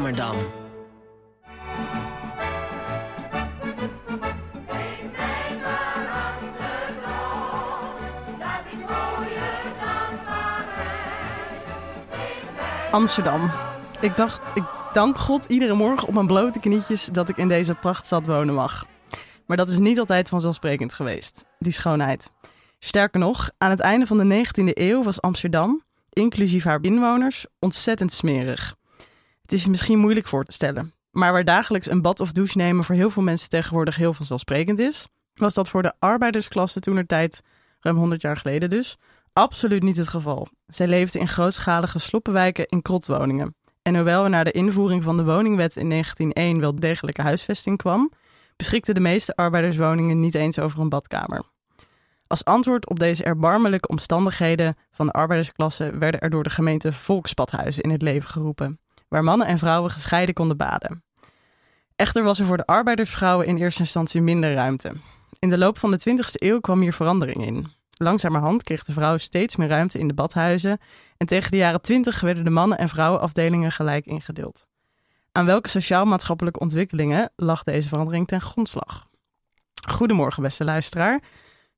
Swammerdam. Amsterdam. Ik dacht, ik dank God iedere morgen op mijn blote knietjes dat ik in deze prachtstad wonen mag. Maar dat is niet altijd vanzelfsprekend geweest, die schoonheid. Sterker nog, aan het einde van de 19e eeuw was Amsterdam, inclusief haar inwoners, ontzettend smerig. Het is misschien moeilijk voor te stellen, maar waar dagelijks een bad of douche nemen voor heel veel mensen tegenwoordig heel vanzelfsprekend is, was dat voor de arbeidersklasse toen tijd, ruim 100 jaar geleden dus, absoluut niet het geval. Zij leefden in grootschalige sloppenwijken in krotwoningen. En hoewel er na de invoering van de woningwet in 1901 wel degelijke huisvesting kwam, beschikten de meeste arbeiderswoningen niet eens over een badkamer. Als antwoord op deze erbarmelijke omstandigheden van de arbeidersklasse werden er door de gemeente volksbadhuizen in het leven geroepen, waar mannen en vrouwen gescheiden konden baden. Echter was er voor de arbeidersvrouwen in eerste instantie minder ruimte. In de loop van de 20e eeuw kwam hier verandering in. Langzamerhand kreeg de vrouw steeds meer ruimte in de badhuizen en tegen de jaren 20 werden de mannen- en vrouwenafdelingen gelijk ingedeeld. Aan welke sociaal-maatschappelijke ontwikkelingen lag deze verandering ten grondslag? Goedemorgen, beste luisteraar.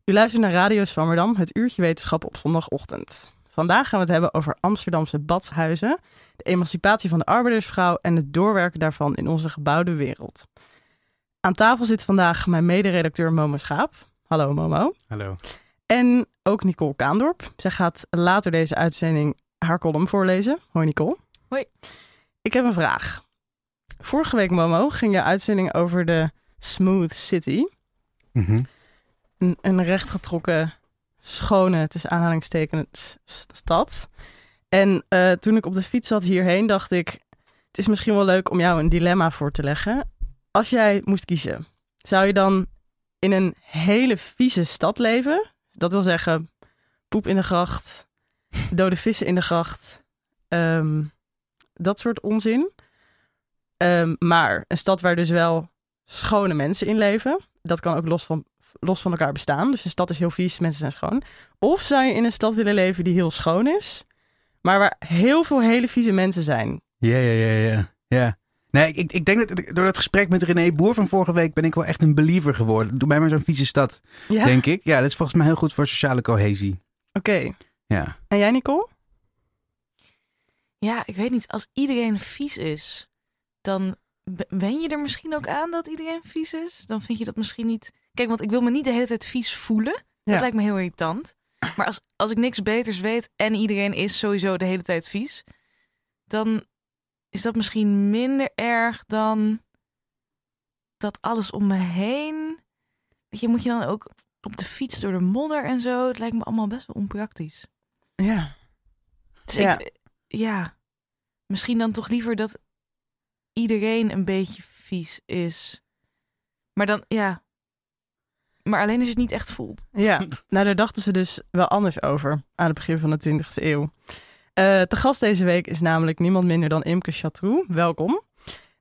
U luistert naar Radio Zwammerdam, het uurtje wetenschap op zondagochtend. Vandaag gaan we het hebben over Amsterdamse badhuizen, de emancipatie van de arbeidersvrouw en het doorwerken daarvan in onze gebouwde wereld. Aan tafel zit vandaag mijn mederedacteur Momo Schaap. Hallo Momo. Hallo. En ook Nicole Kaandorp. Zij gaat later deze uitzending haar column voorlezen. Hoi Nicole. Hoi. Ik heb een vraag. Vorige week, Momo, ging je uitzending over de Smooth City. Mhm. Een, een rechtgetrokken, schone, tussen aanhalingstekens, stad. En uh, toen ik op de fiets zat hierheen, dacht ik... het is misschien wel leuk om jou een dilemma voor te leggen. Als jij moest kiezen, zou je dan in een hele vieze stad leven... Dat wil zeggen, poep in de gracht, dode vissen in de gracht, um, dat soort onzin. Um, maar een stad waar dus wel schone mensen in leven, dat kan ook los van, los van elkaar bestaan. Dus de stad is heel vies, mensen zijn schoon. Of zou je in een stad willen leven die heel schoon is, maar waar heel veel hele vieze mensen zijn? Ja, ja, ja, ja. ja. Nee, ik, ik denk dat door dat gesprek met René Boer van vorige week ben ik wel echt een believer geworden. Doe mij maar zo'n vieze stad, Ja? denk ik. Ja, dat is volgens mij heel goed voor sociale cohesie. Oké. Ja. En jij, Nicole? Ja, ik weet niet. Als iedereen vies is, dan wen je er misschien ook aan dat iedereen vies is. Dan vind je dat misschien niet... Kijk, want ik wil me niet de hele tijd vies voelen. Dat Ja. lijkt me heel irritant. Maar als, als ik niks beters weet en iedereen is sowieso de hele tijd vies... dan is dat misschien minder erg dan dat alles om me heen... Weet je, moet je dan ook op de fiets door de modder en zo? Het lijkt me allemaal best wel onpraktisch. Ja. Dus Ja. ik, ja, misschien dan toch liever dat iedereen een beetje vies is. Maar dan, ja. Maar alleen als je het niet echt voelt. Ja, nou daar dachten ze dus wel anders over aan het begin van de 20e eeuw. Eh te gast deze week is namelijk niemand minder dan Imke Chatroux. Welkom.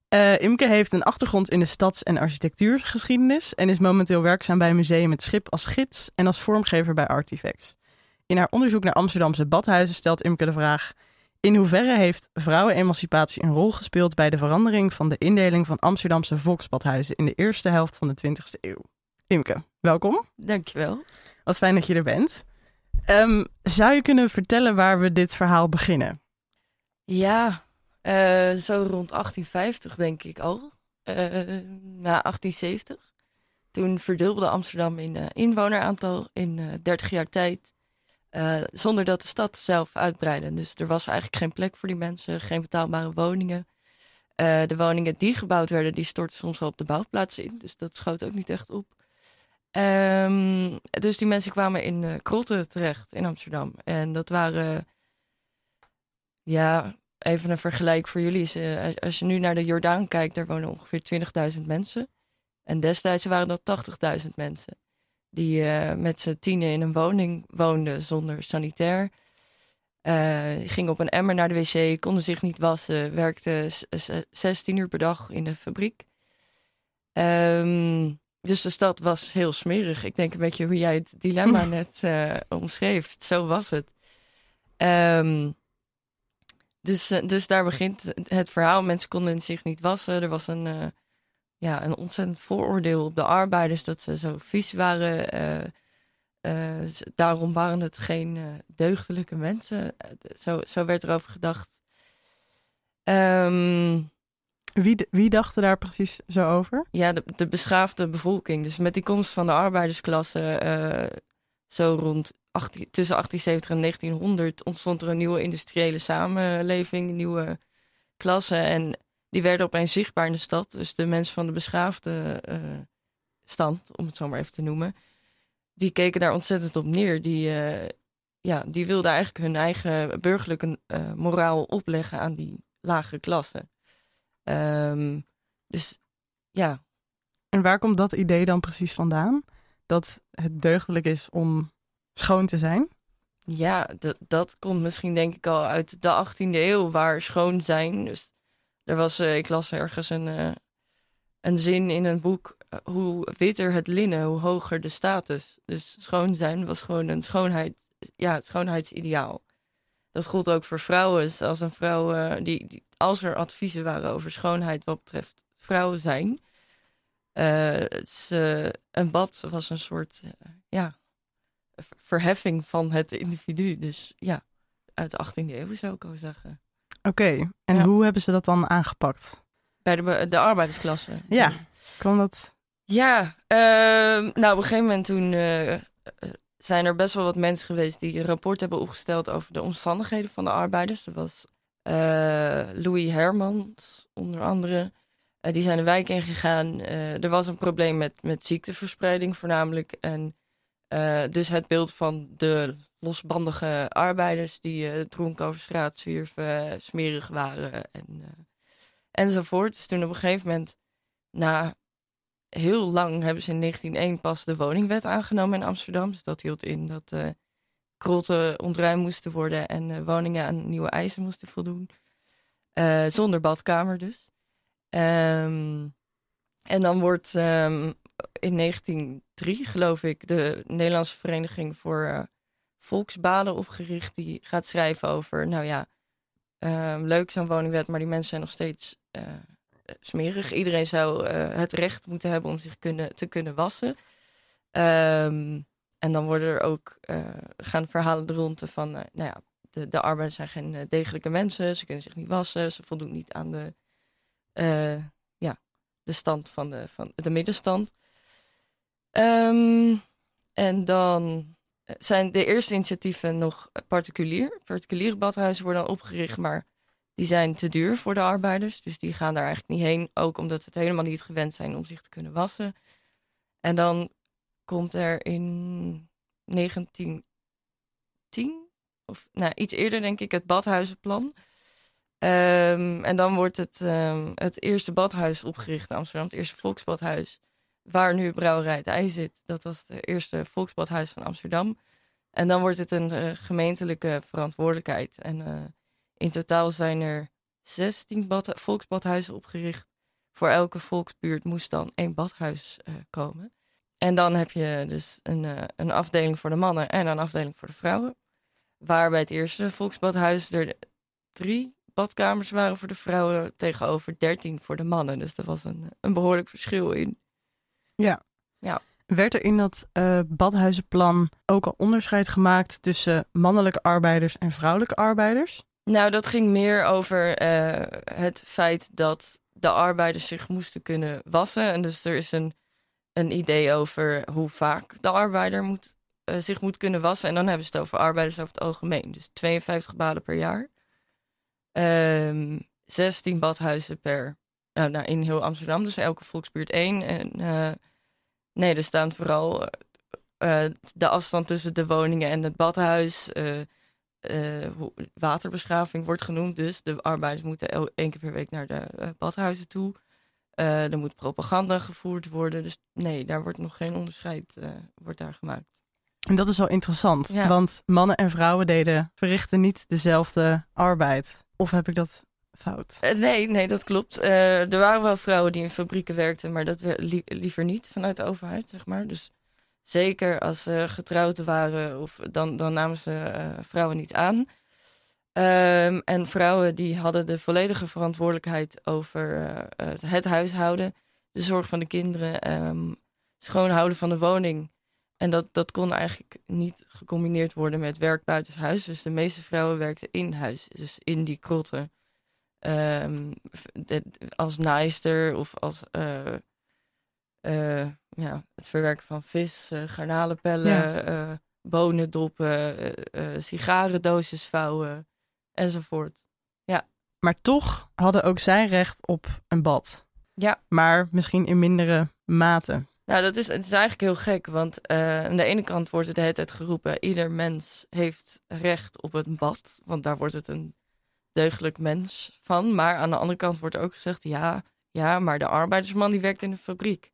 Eh, Imke heeft een achtergrond in de stads- en architectuurgeschiedenis en is momenteel werkzaam bij Museum Het Schip als gids en als vormgever bij Artifacts. In haar onderzoek naar Amsterdamse badhuizen stelt Imke de vraag: in hoeverre heeft vrouwenemancipatie een rol gespeeld bij de verandering van de indeling van Amsterdamse volksbadhuizen in de eerste helft van de 20e eeuw? Imke, welkom. Dankjewel. Wat fijn dat je er bent. Ehm, zou je kunnen vertellen waar we dit verhaal beginnen? Ja, eh, zo rond 1850 denk ik al. Eh, na 1870. Toen verdubbelde Amsterdam in eh, inwoneraantal in eh 30 jaar tijd. zonder dat de stad zelf uitbreidde. Dus er was eigenlijk geen plek voor die mensen, geen betaalbare woningen. De woningen die gebouwd werden, die stortten soms wel op de bouwplaats in. Dus dat schoot ook niet echt op. Ehm, dus die mensen kwamen in eh krotten terecht in Amsterdam. En dat waren, ja, even een vergelijk voor jullie. Is, als- je nu naar de Jordaan kijkt, daar wonen ongeveer 20.000 mensen. En destijds waren dat 80.000 mensen. Die eh, met z'n tienen in een woning woonden zonder sanitair. Eh, gingen op een emmer naar de wc, konden zich niet wassen, werkten s- s- 16 uur per dag in de fabriek. Ehm, dus de stad was heel smerig. Ik denk een beetje hoe jij het dilemma net eh, omschreef. Zo was het. Ehm, dus, eh, dus daar begint het verhaal. Mensen konden zich niet wassen. Er was een, eh, ja, een ontzettend vooroordeel op de arbeiders dat ze zo vies waren. Daarom waren het geen deugdelijke mensen. Zo, zo werd erover gedacht. Ehm, Wie, wie dacht er daar precies zo over? ja, de, de beschaafde bevolking. Dus met die komst van de arbeidersklasse, eh, zo rond 18, tussen 1870 en 1900, ontstond er een nieuwe industriële samenleving, nieuwe klasse. En die werden opeens zichtbaar in de stad. Dus de mensen van de beschaafde eh, stand, om het zo maar even te noemen, die keken daar ontzettend op neer. Die, eh, ja, die wilden eigenlijk hun eigen burgerlijke moraal opleggen aan die lagere klasse. Ehm, dus ja, En waar komt dat idee dan precies vandaan? Dat het deugdelijk is om schoon te zijn? Ja, dat, dat komt misschien denk ik al uit de 18e eeuw, waar schoon zijn. Dus er was, eh, ik las ergens een, eh, een zin in een boek. eh, hoe witter het linnen, hoe hoger de status. Dus schoon zijn was gewoon een schoonheid, ja, schoonheidsideaal. Dat gold ook voor vrouwen. Dus als een vrouw, eh, die, die, als er adviezen waren over schoonheid wat betreft vrouwen zijn. eh, het is, eh, een bad was een soort, eh, ja, ver- verheffing van het individu. Dus ja, uit de 18e eeuw zou ik al zeggen. Oké, en Ja. hoe hebben ze dat dan aangepakt? Bij de, de arbeidersklasse. Ja. Kwam dat... Ja, ehm, nou op een gegeven moment toen eh, eh, zijn er best wel wat mensen geweest die een rapport hebben opgesteld over de omstandigheden van de arbeiders. Er was eh, Louis Hermans onder andere. Eh, die zijn de wijk ingegaan. Eh er was een probleem met, met ziekteverspreiding voornamelijk. En dus het beeld van de losbandige arbeiders die dronken over straat zwierven, smerig waren en, enzovoort. Dus toen op een gegeven moment, na heel lang hebben ze in 1901 pas de woningwet aangenomen in Amsterdam. Dus dat hield in dat eh krotten ontruimd moesten worden en eh, woningen aan nieuwe eisen moesten voldoen. Eh, zonder badkamer dus. Ehm, en dan wordt ehm, in 1903, geloof ik, de Nederlandse Vereniging voor Volksbaden opgericht. Die gaat schrijven over, nou ja, ehm, leuk zo'n woningwet, maar die mensen zijn nog steeds smerig. Iedereen zou eh, het recht moeten hebben om zich kunnen, te kunnen wassen. Ehm, en dan worden er ook eh, gaan verhalen de van, eh, nou ja, de, de arbeiders zijn geen degelijke mensen, ze kunnen zich niet wassen, ze voldoen niet aan de, ja, de stand van de, van de middenstand. Ehm, en dan zijn de eerste initiatieven nog particulier. Particuliere badhuizen worden dan opgericht, maar die zijn te duur voor de arbeiders. Dus die gaan daar eigenlijk niet heen. Ook omdat ze het helemaal niet gewend zijn om zich te kunnen wassen. En dan komt er in 1910, of nou, iets eerder denk ik, het badhuizenplan. Ehm, en dan wordt het, ehm, het eerste badhuis opgericht in Amsterdam, het eerste volksbadhuis. Waar nu brouwerij het IJ zit. Dat was het eerste volksbadhuis van Amsterdam. En dan wordt het een eh, gemeentelijke verantwoordelijkheid. En eh, in totaal zijn er 16 bad- volksbadhuizen opgericht. Voor elke volksbuurt moest dan één badhuis eh, komen. En dan heb je dus een, eh, een afdeling voor de mannen en een afdeling voor de vrouwen. Waar bij het eerste volksbadhuis er drie badkamers waren voor de vrouwen tegenover 13 voor de mannen. Dus er was een, een behoorlijk verschil in. Werd er in dat eh, badhuizenplan ook al onderscheid gemaakt tussen mannelijke arbeiders en vrouwelijke arbeiders? Nou, dat ging meer over eh, het feit dat de arbeiders zich moesten kunnen wassen. En dus er is een, een idee over hoe vaak de arbeider moet, eh, zich moet kunnen wassen. En dan hebben ze het over arbeiders over het algemeen. Dus 52 baden per jaar. Ehm 16 badhuizen per, nou, nou, in heel Amsterdam. Dus elke volksbuurt één. En eh, nee, er staan vooral de afstand tussen de woningen en het badhuis... eh, waterbeschaving wordt genoemd. Dus de arbeiders moeten één keer per week naar de eh, badhuizen toe. Eh, er moet propaganda gevoerd worden. Dus nee, daar wordt nog geen onderscheid wordt daar gemaakt. En dat is wel interessant, Ja. want mannen en vrouwen deden, verrichten niet dezelfde arbeid. Of heb ik dat fout? Nee, nee, dat klopt. Er waren wel vrouwen die in fabrieken werkten, maar dat liever niet vanuit de overheid, zeg maar. Dus zeker als ze getrouwd waren, of dan, dan namen ze eh, vrouwen niet aan. Ehm, en vrouwen die hadden de volledige verantwoordelijkheid over eh, het- huishouden, de zorg van de kinderen, ehm, schoonhouden van de woning. En dat, dat kon eigenlijk niet gecombineerd worden met werk buitenshuis. Dus de meeste vrouwen werkten in huis, dus in die krotten. Ehm, als naaister of als eh, ja, het verwerken van vis, eh garnalenpellen, Ja. eh, bonendoppen, eh, sigarendoosjes vouwen enzovoort. Maar toch hadden ook zij recht op een bad. Ja. Maar misschien in mindere mate. Nou, dat is, het is eigenlijk heel gek, want aan de ene kant wordt er de hele tijd geroepen: ieder mens heeft recht op een bad, want daar wordt het een deugdelijk mens van. Maar aan de andere kant wordt ook gezegd: ja, ja, maar de arbeidersman die werkt in de fabriek.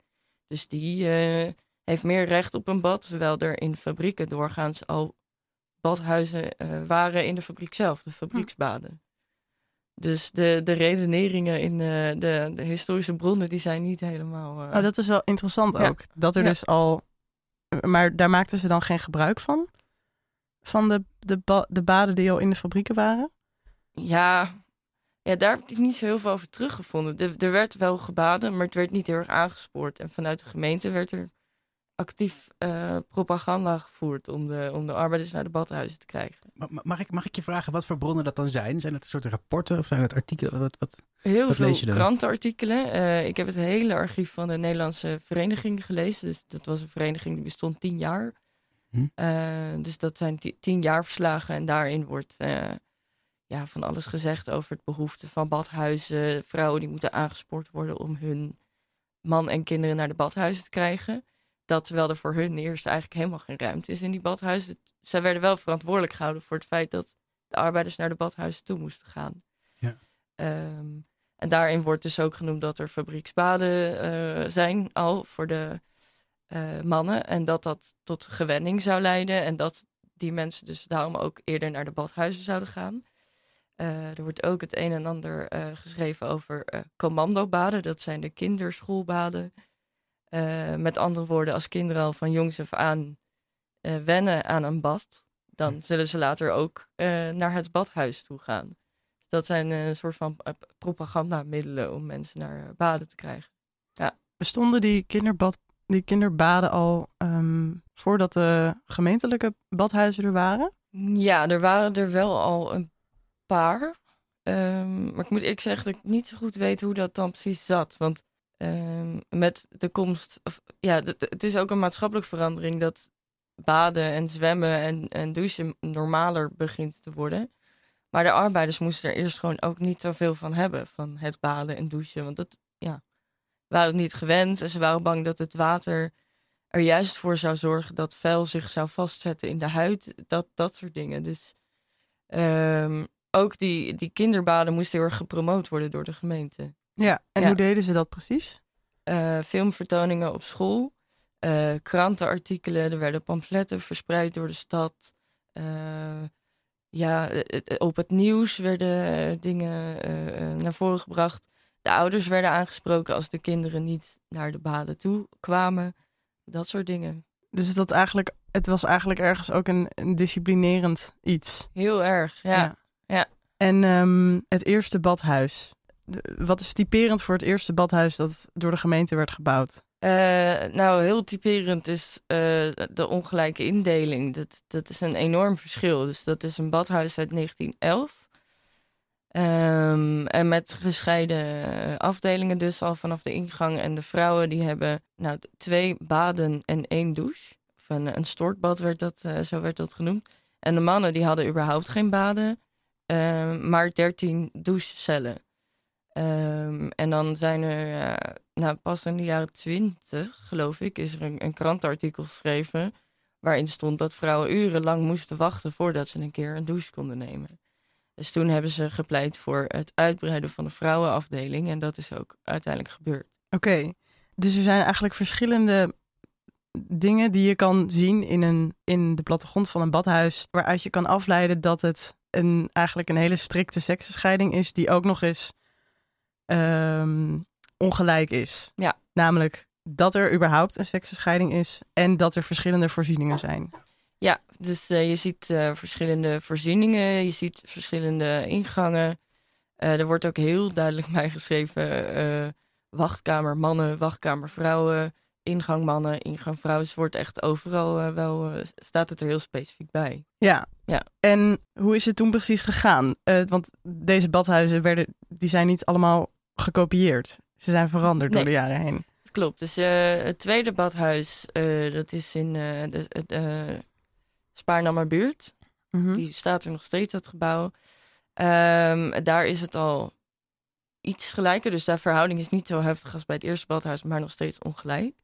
Dus die eh, heeft meer recht op een bad, terwijl er in fabrieken doorgaans al badhuizen eh, waren in de fabriek zelf, de fabrieksbaden. Dus de, de redeneringen in eh, de, de historische bronnen, die zijn niet helemaal... Oh, dat is wel interessant Ja. ook. Dat er Ja. dus al... Maar daar maakten ze dan geen gebruik van? Van de, de, ba- de baden die al in de fabrieken waren? Ja, ja, daar heb ik niet zo heel veel over teruggevonden. Er, er werd wel gebaden, maar het werd niet heel erg aangespoord. En vanuit de gemeente werd er actief eh, propaganda gevoerd om de, om de arbeiders naar de badhuizen te krijgen. Ma- ma- Mag ik, mag ik je vragen wat voor bronnen dat dan zijn? Zijn het een soort rapporten of zijn het artikelen? Wat, wat? Heel Wat veel krantenartikelen. Eh, ik heb het hele archief van de Nederlandse vereniging gelezen. Dus dat was een vereniging die bestond tien jaar. Hm. Eh, dus dat zijn ti- tien jaar verslagen. En daarin wordt ja, van alles gezegd over het behoefte van badhuizen. Vrouwen die moeten aangespoord worden om hun man en kinderen naar de badhuizen te krijgen. Dat terwijl er voor hun eerst eigenlijk helemaal geen ruimte is in die badhuizen. Zij werden wel verantwoordelijk gehouden voor het feit dat de arbeiders naar de badhuizen toe moesten gaan. Ja. Ehm, en daarin wordt dus ook genoemd dat er fabrieksbaden eh, zijn al voor de eh, mannen. En dat dat tot gewenning zou leiden. En dat die mensen dus daarom ook eerder naar de badhuizen zouden gaan. Eh, er wordt ook het een en ander eh, geschreven over eh, commandobaden. Dat zijn de kinderschoolbaden. Met andere woorden, als kinderen al van jongs af aan wennen aan een bad, dan zullen ze later ook naar het badhuis toe gaan. Dus dat zijn een soort van propagandamiddelen om mensen naar baden te krijgen. Bestonden die, kinderbad, die kinderbaden al ehm, voordat de gemeentelijke badhuizen er waren? Ja, er waren er wel al een paar. Ehm, maar ik moet ik zeggen dat ik niet zo goed weet hoe dat dan precies zat. Want ehm, met de komst... Of, ja, het is ook een maatschappelijke verandering dat baden en zwemmen en, en douchen normaler begint te worden. Maar de arbeiders moesten er eerst gewoon ook niet zoveel van hebben. Van het baden en douchen. Want dat, ja, waren het niet gewend. En ze waren bang dat het water er juist voor zou zorgen dat vuil zich zou vastzetten in de huid. Dat, dat soort dingen. Dus ehm, ook die, die kinderbaden moesten heel erg gepromoot worden door de gemeente. Ja. En Ja. hoe deden ze dat precies? Eh, filmvertoningen op school, eh, krantenartikelen, er werden pamfletten verspreid door de stad. Eh, ja, op het nieuws werden dingen naar voren gebracht. De ouders werden aangesproken als de kinderen niet naar de baden toe kwamen. Dat soort dingen. Dus dat eigenlijk, het was eigenlijk ergens ook een, een disciplinerend iets. Heel erg, ja. Ja. En ehm, het eerste badhuis. De- Wat is typerend voor het eerste badhuis dat door de gemeente werd gebouwd? Eh, nou, heel typerend is eh, de ongelijke indeling. Dat, dat is een enorm verschil. Dus dat is een badhuis uit 1911. Ehm, en met gescheiden afdelingen dus al vanaf de ingang. En de vrouwen die hebben nou, twee baden en één douche. Of een, een stortbad werd dat, eh, zo werd dat genoemd. En de mannen die hadden überhaupt geen baden. Ehm, maar 13 douchecellen. Ehm, en dan zijn er, nou pas in de jaren twintig, geloof ik, is er een, een krantenartikel geschreven. waarin stond dat vrouwen urenlang moesten wachten voordat ze een keer een douche konden nemen. Dus toen hebben ze gepleit voor het uitbreiden van de vrouwenafdeling. En dat is ook uiteindelijk gebeurd. Oké, dus er zijn eigenlijk verschillende dingen die je kan zien in, een, in de plattegrond van een badhuis, waaruit je kan afleiden dat het een, eigenlijk een hele strikte seksenscheiding is, die ook nog eens ehm, ongelijk is. Ja. Namelijk dat er überhaupt een seksenscheiding is en dat er verschillende voorzieningen zijn. Ja, dus eh, je ziet eh, verschillende voorzieningen, je ziet verschillende ingangen. Eh, er wordt ook heel duidelijk bijgeschreven: eh wachtkamer mannen, wachtkamer vrouwen, ingang mannen, ingang vrouwen. Dus wordt echt overal eh, wel, eh, staat het er heel specifiek bij. Ja. Ja. En hoe is het toen precies gegaan? Eh, want deze badhuizen werden, die zijn niet allemaal gekopieerd. Ze zijn veranderd door de jaren heen. Klopt. Dus het tweede badhuis, dat is in de, Spaarnammerbuurt. Mhm. Die staat er nog steeds, dat gebouw. Ehm, daar is het al iets gelijker. Dus de verhouding is niet zo heftig als bij het eerste badhuis, maar nog steeds ongelijk.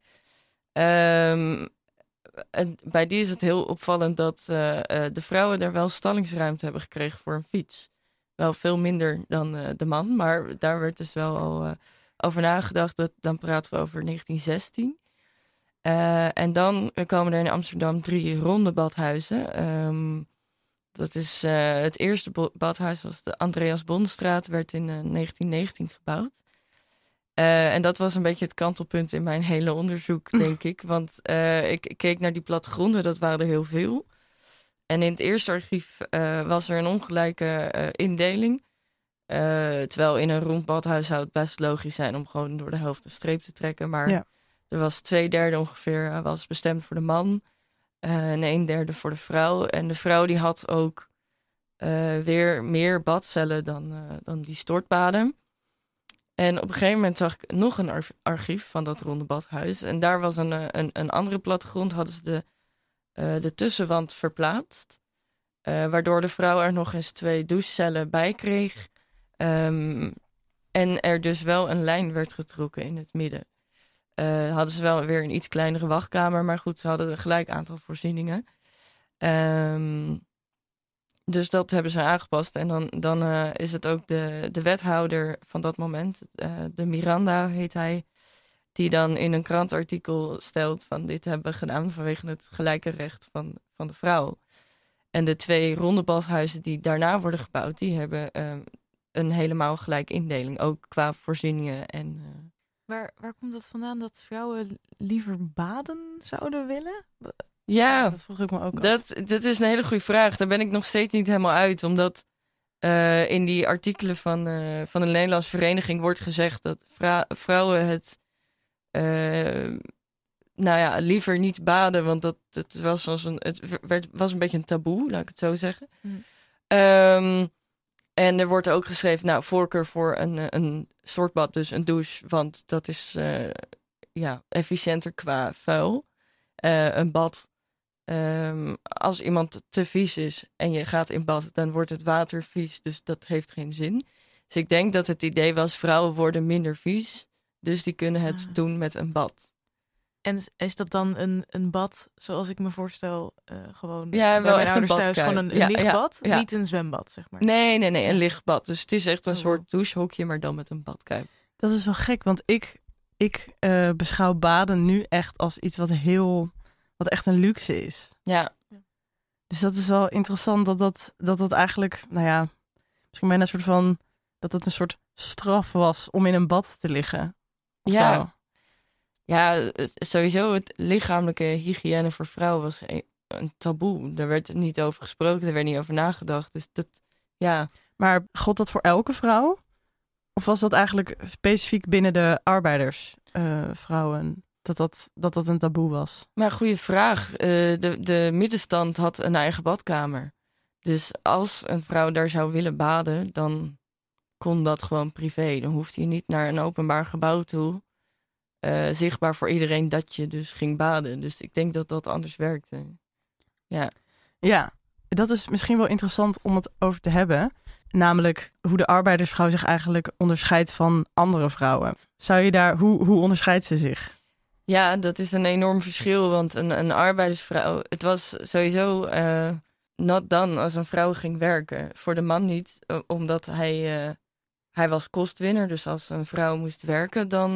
Ehm, en bij die is het heel opvallend dat eh, eh, de vrouwen daar wel stallingsruimte hebben gekregen voor een fiets. Wel veel minder dan eh, de man, maar daar werd dus wel al over nagedacht. Dat, dan praten we over 1916. Eh, en dan komen er in Amsterdam drie ronde badhuizen. Ehm, dat is het eerste badhuis was de Andreas Bonstraat, werd in eh, 1919 gebouwd. Eh, en dat was een beetje het kantelpunt in mijn hele onderzoek, denk ik. Want eh, ik, keek naar die plattegronden, dat waren er heel veel. En in het eerste archief eh, was er een ongelijke indeling. Terwijl in een rond badhuis zou het best logisch zijn om gewoon door de helft een streep te trekken. Maar Ja. er was twee derde ongeveer was bestemd voor de man. en een derde voor de vrouw. En de vrouw die had ook weer meer badcellen dan, dan die stortbaden. En op een gegeven moment zag ik nog een ar- archief van dat ronde badhuis. En daar was een, eh, een, een andere plattegrond, hadden ze de, eh, de tussenwand verplaatst. Eh, waardoor de vrouw er nog eens twee douchecellen bij kreeg. Ehm, en er dus wel een lijn werd getrokken in het midden. Hadden ze wel weer een iets kleinere wachtkamer, maar goed, ze hadden een gelijk aantal voorzieningen. Ehm, dus dat hebben ze aangepast. En dan, dan eh, is het ook de, de wethouder van dat moment, eh, de Miranda heet hij, die dan in een krantartikel stelt van dit hebben we gedaan vanwege het gelijke recht van, van de vrouw. En de twee ronde badhuizen die daarna worden gebouwd, die hebben ehm, een helemaal gelijk indeling, ook qua voorzieningen en... eh, Waar, waar komt dat vandaan dat vrouwen liever baden zouden willen? Ja, Dat vroeg ik me ook af. Dat, dat is een hele goede vraag. Daar ben ik nog steeds niet helemaal uit. Omdat eh, in die artikelen van, eh, van de Nederlandse Vereniging wordt gezegd dat vrou- vrouwen het. eh, nou ja, liever niet baden, want dat, het was, als een, het werd, was een beetje een taboe, laat ik het zo zeggen. Hmm. Ehm, en er wordt ook geschreven, nou, voorkeur voor een, een soort dus een douche, want dat is ja, efficiënter qua vuil. Een bad Ehm, als iemand te vies is en je gaat in bad, dan wordt het water vies. Dus dat heeft geen zin. Dus ik denk dat het idee was: vrouwen worden minder vies. Dus die kunnen het Ah. doen met een bad. En is- dat dan een, een bad, zoals ik me voorstel, eh, gewoon Ja, wel echt een thuis, badkuip. gewoon een, een Ja, ja, lichtbad, ja. niet een zwembad, zeg maar. Nee, nee, nee, een lichtbad. Dus het is echt een Oh, soort douchehokje, maar dan met een badkuip. Dat is wel gek, want ik, ik eh, beschouw baden nu echt als iets wat heel, wat echt een luxe is. Ja, Dus dat is wel interessant dat dat, dat, dat eigenlijk, nou ja, misschien bijna een soort van, dat het een soort straf was om in een bad te liggen. Ja. zo. ja, sowieso het lichamelijke hygiëne voor vrouwen was een, een taboe. Daar werd niet over gesproken, er werd niet over nagedacht. Dus dat, ja, Maar gold dat voor elke vrouw? Of was dat eigenlijk specifiek binnen de arbeidersvrouwen? Dat, dat, dat dat een taboe was? Maar goede vraag. Eh, de, de middenstand had een eigen badkamer. Dus als een vrouw daar zou willen baden, dan kon dat gewoon privé. Dan hoefde je niet naar een openbaar gebouw toe. eh, zichtbaar voor iedereen dat je dus ging baden. Dus ik denk dat dat anders werkte. Ja, Ja, dat is misschien wel interessant om het over te hebben. Namelijk hoe de arbeidersvrouw zich eigenlijk onderscheidt van andere vrouwen. Zou je daar, hoe, hoe onderscheidt ze zich? Ja dat is een enorm verschil. Want een, een arbeidersvrouw, het was sowieso eh not done als een vrouw ging werken. Voor de man niet, eh, omdat hij, eh, hij was kostwinner. Dus als een vrouw moest werken, dan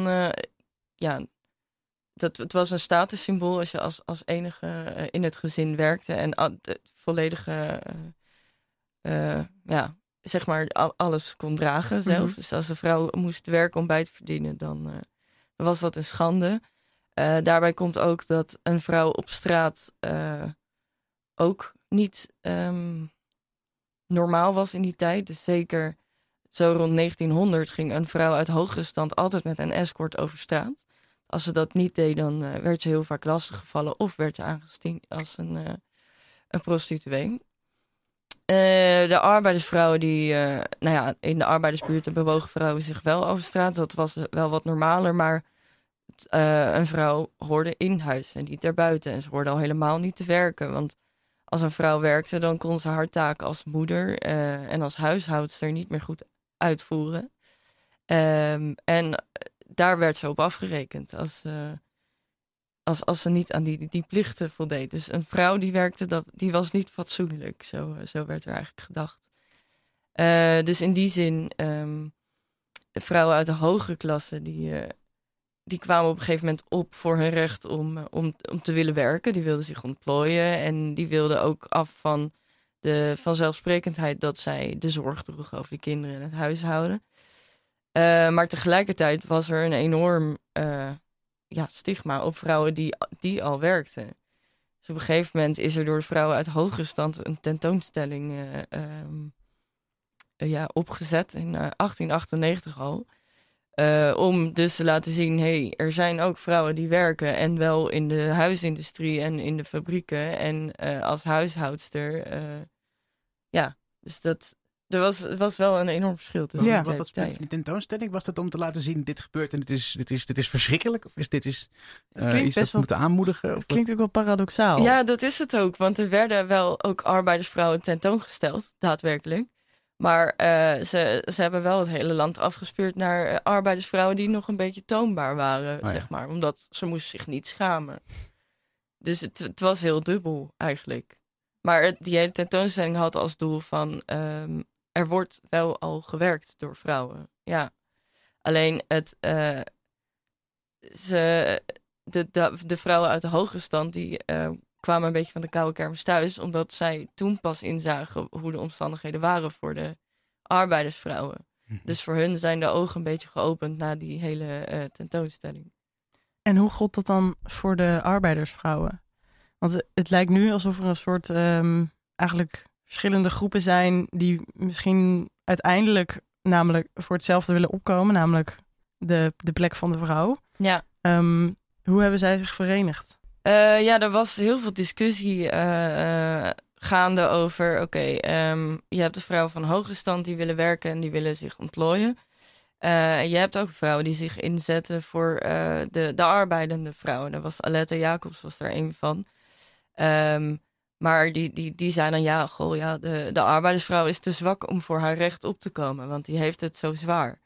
ja, dat, het was een statussymbool als je als, als enige in het gezin werkte en het volledige, ja, zeg maar, al- alles kon dragen zelf. Mhm. Dus als een vrouw moest werken om bij te verdienen, dan was dat een schande. Eh, daarbij komt ook dat een vrouw op straat, eh, ook niet ehm, normaal was in die tijd. Dus zeker zo rond 1900 ging een vrouw uit hogere stand altijd met een escort over straat. Als ze dat niet deed, dan eh, werd ze heel vaak lastiggevallen of werd ze aangezien als een, een prostituee. De arbeidersvrouwen die, nou ja, in de arbeidersbuurten bewogen vrouwen zich wel over straat. Dat was wel wat normaler, maar eh, een vrouw hoorde in huis en niet daarbuiten. En ze hoorde al helemaal niet te werken, want als een vrouw werkte, dan kon ze haar taak als moeder eh, en als huishoudster niet meer goed uitvoeren. Ehm, en eh, daar werd ze op afgerekend als, als, als ze niet aan die, die plichten voldeed. Dus een vrouw die werkte, dat, die was niet fatsoenlijk. Zo, zo werd er eigenlijk gedacht. Dus in die zin, ehm, vrouwen uit de hogere klasse, die, die kwamen op een gegeven moment op voor hun recht om, eh, om, om te willen werken. Die wilden zich ontplooien en die wilden ook af van de vanzelfsprekendheid dat zij de zorg droegen over de kinderen en het huishouden. Eh, maar tegelijkertijd was er een enorm eh, ja, stigma op vrouwen die, die al werkten. Dus op een gegeven moment is er door vrouwen uit hogere stand een tentoonstelling eh, ehm, eh, ja, opgezet in eh, 1898 al. Eh, om dus te laten zien, hey, er zijn ook vrouwen die werken en wel in de huisindustrie en in de fabrieken en eh, als huishoudster. eh, ja, dus dat, er was, er was wel een enorm verschil tussen Ja. Wat partijen. die tentoonstelling was dat om te laten zien dit gebeurt en dit is, dit is, dit is verschrikkelijk? Of is dit is, klinkt iets dat best we wel- moeten aanmoedigen? Of Het wat? klinkt ook wel paradoxaal. Ja, dat is het ook. Want er werden wel ook arbeidersvrouwen tentoongesteld, daadwerkelijk. Maar eh, ze, ze hebben wel het hele land afgespeurd naar eh, arbeidersvrouwen die nog een beetje toonbaar waren, Oh ja. zeg maar. Omdat ze moesten zich niet schamen. Dus het, het was heel dubbel eigenlijk. Maar het, die hele tentoonstelling had als doel van... ehm, er wordt wel al gewerkt door vrouwen, ja. Alleen het... eh, ze, de, de, de vrouwen uit de hogere stand... die kwamen een beetje van de koude kermis thuis... omdat zij toen pas inzagen hoe de omstandigheden waren voor de arbeidersvrouwen. Mhm. Dus voor hun zijn de ogen een beetje geopend na die hele eh, tentoonstelling. En hoe god dat dan voor de arbeidersvrouwen? Want het, het lijkt nu alsof er een soort ehm, eigenlijk verschillende groepen zijn die misschien uiteindelijk namelijk voor hetzelfde willen opkomen, namelijk de, de plek van de vrouw. Ja. Ehm, hoe hebben zij zich verenigd? Eh, ja, er was heel veel discussie eh, eh, gaande over... oké, ehm, je hebt de vrouwen van hoge stand die willen werken en die willen zich ontplooien. Eh, je hebt ook vrouwen die zich inzetten voor de, de arbeidende vrouwen. Daar was Aletta Jacobs was daar een van. Ehm, maar die, die, die zei dan, ja, goh, ja, de, de arbeidersvrouw is te zwak om voor haar recht op te komen. Want die heeft het zo zwaar.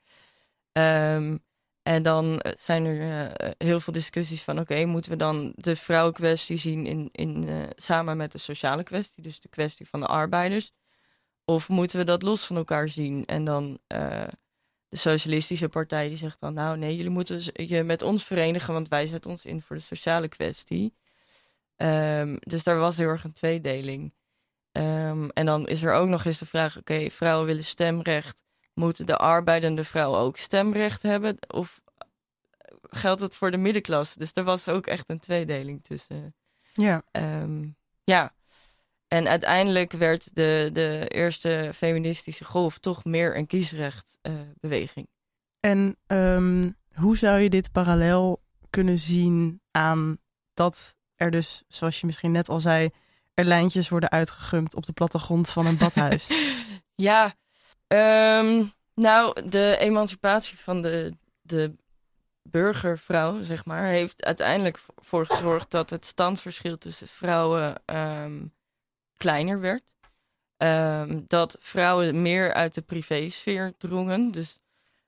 Ehm, en dan eh, zijn er eh, heel veel discussies van... oké, moeten we dan de vrouwenkwestie zien in, in, eh, samen met de sociale kwestie... dus de kwestie van de arbeiders? Of moeten we dat los van elkaar zien? En dan de socialistische partij die zegt dan... nou nee, jullie moeten je met ons verenigen... want wij zetten ons in voor de sociale kwestie. Ehm, dus daar was heel erg een tweedeling. Ehm, en dan is er ook nog eens de vraag... oké, vrouwen willen stemrecht... Moeten de arbeidende vrouwen ook stemrecht hebben? Of geldt het voor de middenklasse? Dus er was ook echt een tweedeling tussen. Ja. Ehm, ja. En uiteindelijk werd de, de eerste feministische golf toch meer een kiesrechtbeweging. En ehm, hoe zou je dit parallel kunnen zien aan dat er dus, zoals je misschien net al zei, er lijntjes worden uitgegumd op de plattegrond van een badhuis? ja, ehm, nou, de emancipatie van de, de burgervrouw, zeg maar, heeft uiteindelijk voor gezorgd dat het standsverschil tussen vrouwen ehm, kleiner werd. Ehm, dat vrouwen meer uit de privésfeer drongen. Dus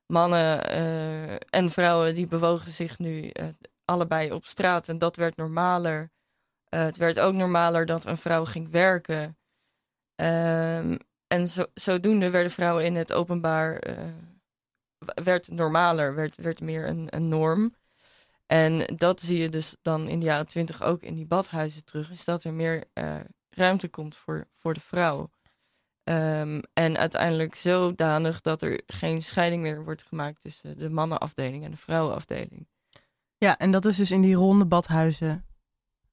mannen eh, en vrouwen die bewogen zich nu eh, allebei op straat en dat werd normaler. Eh, het werd ook normaler dat een vrouw ging werken. Ehm, en zo, zodoende werden vrouwen in het openbaar eh, werd normaler, werd, werd meer een, een norm. En dat zie je dus dan in de jaren twintig ook in die badhuizen terug, is dat er meer eh, ruimte komt voor, voor de vrouw. Ehm, en uiteindelijk zodanig dat er geen scheiding meer wordt gemaakt tussen de mannenafdeling en de vrouwenafdeling. ja, en dat is dus in die ronde badhuizen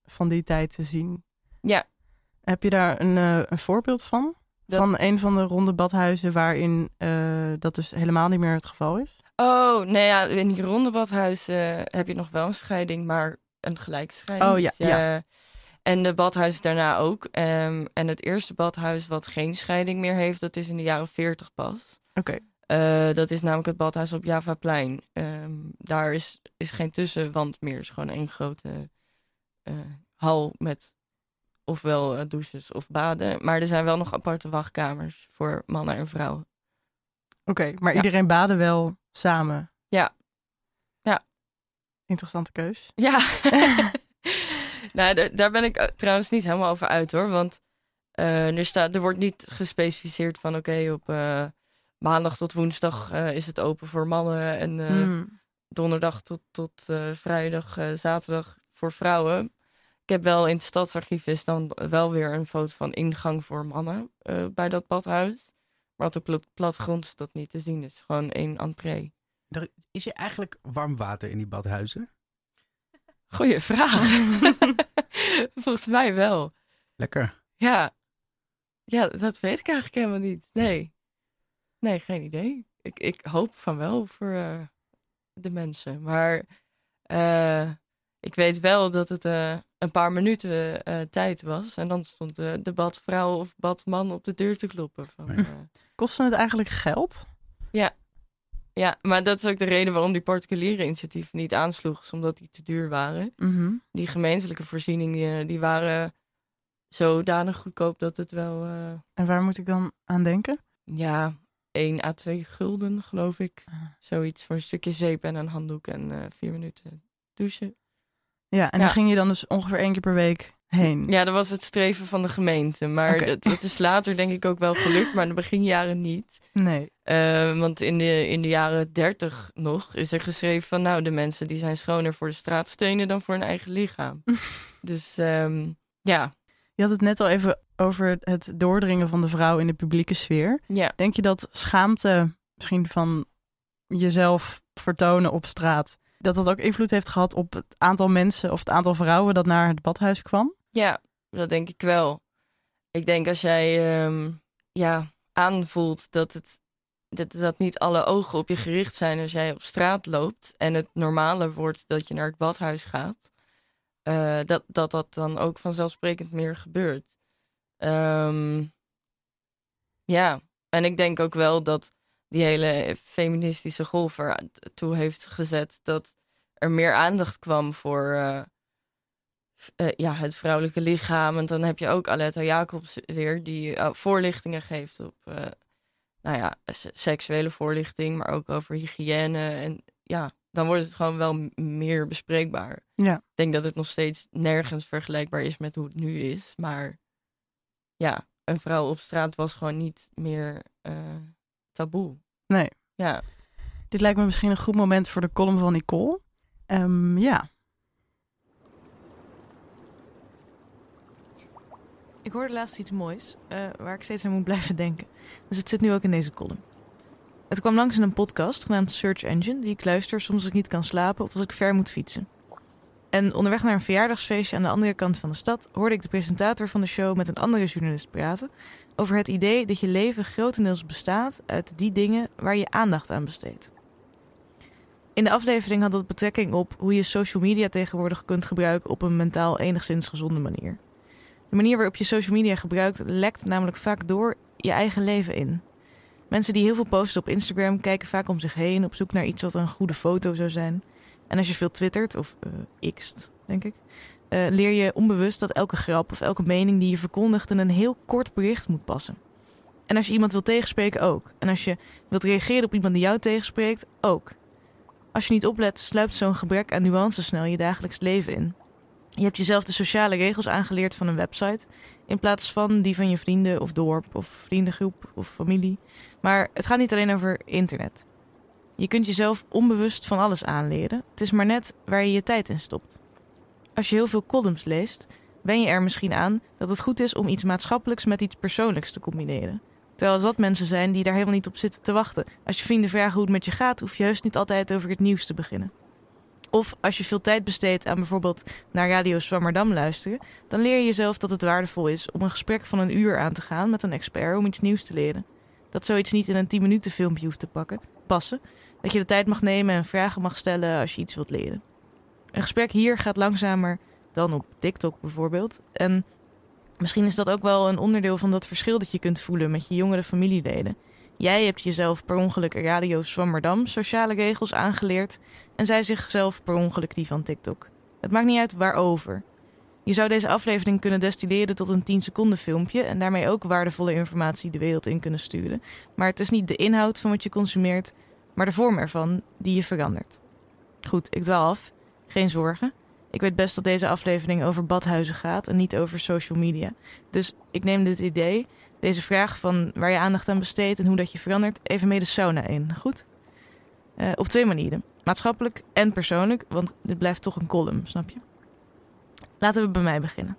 van die tijd te zien. Ja. Heb je daar een, eh, een voorbeeld van? Dat- Van een van de ronde badhuizen waarin eh, dat dus helemaal niet meer het geval is? Oh, nee ja, in die ronde badhuis eh, heb je nog wel een scheiding, maar een gelijkscheiding. Oh, ja, Dus, ja. eh, En de badhuis daarna ook. Ehm, en het eerste badhuis wat geen scheiding meer heeft, dat is in de jaren 40 pas. Oké. Eh, dat is namelijk het badhuis op Javaplein. Ehm daar is, is geen tussenwand meer. Het is gewoon één grote eh, hal met ofwel eh, douches of baden. Maar er zijn wel nog aparte wachtkamers voor mannen en vrouwen. Oké, maar Ja. iedereen baden wel samen? Ja. Ja. Interessante keus. Ja. nou, daar, daar ben ik eh, trouwens niet helemaal over uit hoor. Want eh, er, staat, er wordt niet gespecificeerd van oké, op maandag tot woensdag is het open voor mannen. En Hmm. donderdag tot, tot vrijdag, zaterdag voor vrouwen. Ik heb wel in het stadsarchief is dan wel weer een foto van ingang voor mannen eh, bij dat badhuis. Maar op de pla- platgrond is dat niet te zien. Het is gewoon één entree. Er- Is er eigenlijk warm water in die badhuizen? Goeie vraag. Volgens mij wel. Lekker. Ja. Ja, dat weet ik eigenlijk helemaal niet. Nee. Nee, geen idee. Ik, ik hoop van wel voor eh, de mensen. Maar eh, ik weet wel dat het eh, een paar minuten eh, tijd was. En dan stond de, de badvrouw of badman op de deur te kloppen. Van, Ja. eh, Kostte het eigenlijk geld? ja, maar dat is ook de reden waarom die particuliere initiatieven niet aansloegen. is Omdat die te duur waren. Mhm. Die gemeentelijke voorzieningen die waren zodanig goedkoop dat het wel... eh, En waar moet ik dan aan denken? Ja, 1 à 2 gulden, geloof ik. Ah. Zoiets voor een stukje zeep en een handdoek en eh, vier minuten douchen. Ja, en Ja. dan ging je dan dus ongeveer één keer per week heen. Ja, dat was het streven van de gemeente. Maar het, het is later denk ik ook wel gelukt, maar in de beginjaren niet. Nee. Eh, want in de, in de jaren 30 nog is er geschreven van... nou, de mensen die zijn schoner voor de straatstenen dan voor hun eigen lichaam. dus ehm, ja, Je had het net al even over het doordringen van de vrouw in de publieke sfeer. ja. Denk je dat schaamte misschien van jezelf vertonen op straat, dat dat ook invloed heeft gehad op het aantal mensen of het aantal vrouwen dat naar het badhuis kwam? Ja, dat denk ik wel. Ik denk als jij ehm, ja, aanvoelt dat, het, dat, dat niet alle ogen op je gericht zijn als jij op straat loopt en het normale wordt dat je naar het badhuis gaat, eh, dat, dat dat dan ook vanzelfsprekend meer gebeurt. Ehm, ja, en ik denk ook wel dat die hele feministische golf ertoe heeft gezet dat er meer aandacht kwam voor eh, eh, ja, het vrouwelijke lichaam. En dan heb je ook Aletta Jacobs weer, die eh, voorlichtingen geeft op nou ja, seksuele voorlichting, maar ook over hygiëne. En ja, dan wordt het gewoon wel meer bespreekbaar. Ja. Ik denk dat het nog steeds nergens vergelijkbaar is met hoe het nu is. Maar ja, een vrouw op straat was gewoon niet meer taboe. Nee. Ja. Dit lijkt me misschien een goed moment voor de column van Nicole. Ehm, ja, Ik hoorde laatst iets moois, eh, waar ik steeds aan moet blijven denken. Dus het zit nu ook in deze column. Het kwam langs in een podcast genaamd Search Engine, die ik luister soms als ik niet kan slapen of als ik ver moet fietsen. En onderweg naar een verjaardagsfeestje aan de andere kant van de stad hoorde ik de presentator van de show met een andere journalist praten over het idee dat je leven grotendeels bestaat uit die dingen waar je aandacht aan besteedt. In de aflevering had dat betrekking op hoe je social media tegenwoordig kunt gebruiken op een mentaal enigszins gezonde manier. De manier waarop je social media gebruikt lekt namelijk vaak door je eigen leven in. Mensen die heel veel posten op Instagram kijken vaak om zich heen op zoek naar iets wat een goede foto zou zijn. En als je veel twittert, of eh xt, denk ik, eh, leer je onbewust dat elke grap of elke mening die je verkondigt in een heel kort bericht moet passen. En als je iemand wil tegenspreken ook. En als je wilt reageren op iemand die jou tegenspreekt ook. Als je niet oplet, sluipt zo'n gebrek aan nuance snel je dagelijks leven in. Je hebt jezelf de sociale regels aangeleerd van een website. In plaats van die van je vrienden of dorp of vriendengroep of familie. Maar het gaat niet alleen over internet. Je kunt jezelf onbewust van alles aanleren. Het is maar net waar je je tijd in stopt. Als je heel veel columns leest, ben je er misschien aan dat het goed is om iets maatschappelijks met iets persoonlijks te combineren. Terwijl er zat mensen zijn die daar helemaal niet op zitten te wachten. Als je vrienden vragen hoe het met je gaat, hoef je heus niet altijd over het nieuws te beginnen. Of als je veel tijd besteedt aan bijvoorbeeld naar Radio Zwammerdam luisteren, dan leer je jezelf dat het waardevol is om een gesprek van een uur aan te gaan met een expert om iets nieuws te leren. Dat zoiets niet in een 10 minuten filmpje hoeft te pakken, passen. Dat je de tijd mag nemen en vragen mag stellen als je iets wilt leren. Een gesprek hier gaat langzamer dan op TikTok bijvoorbeeld. En misschien is dat ook wel een onderdeel van dat verschil dat je kunt voelen met je jongere familieleden. Jij hebt jezelf per ongeluk Radio Zwammerdam sociale regels aangeleerd en zij zichzelf per ongeluk die van TikTok. Het maakt niet uit waarover. Je zou deze aflevering kunnen destilleren tot een 10 seconden filmpje en daarmee ook waardevolle informatie de wereld in kunnen sturen. Maar het is niet de inhoud van wat je consumeert, maar de vorm ervan die je verandert. Goed, ik dwaal af. Geen zorgen. Ik weet best dat deze aflevering over badhuizen gaat en niet over social media. Dus ik neem dit idee, deze vraag van waar je aandacht aan besteedt en hoe dat je verandert, even mee de sauna in. Goed? Uh, op twee manieren. Maatschappelijk en persoonlijk, want dit blijft toch een column, snap je? Laten we bij mij beginnen.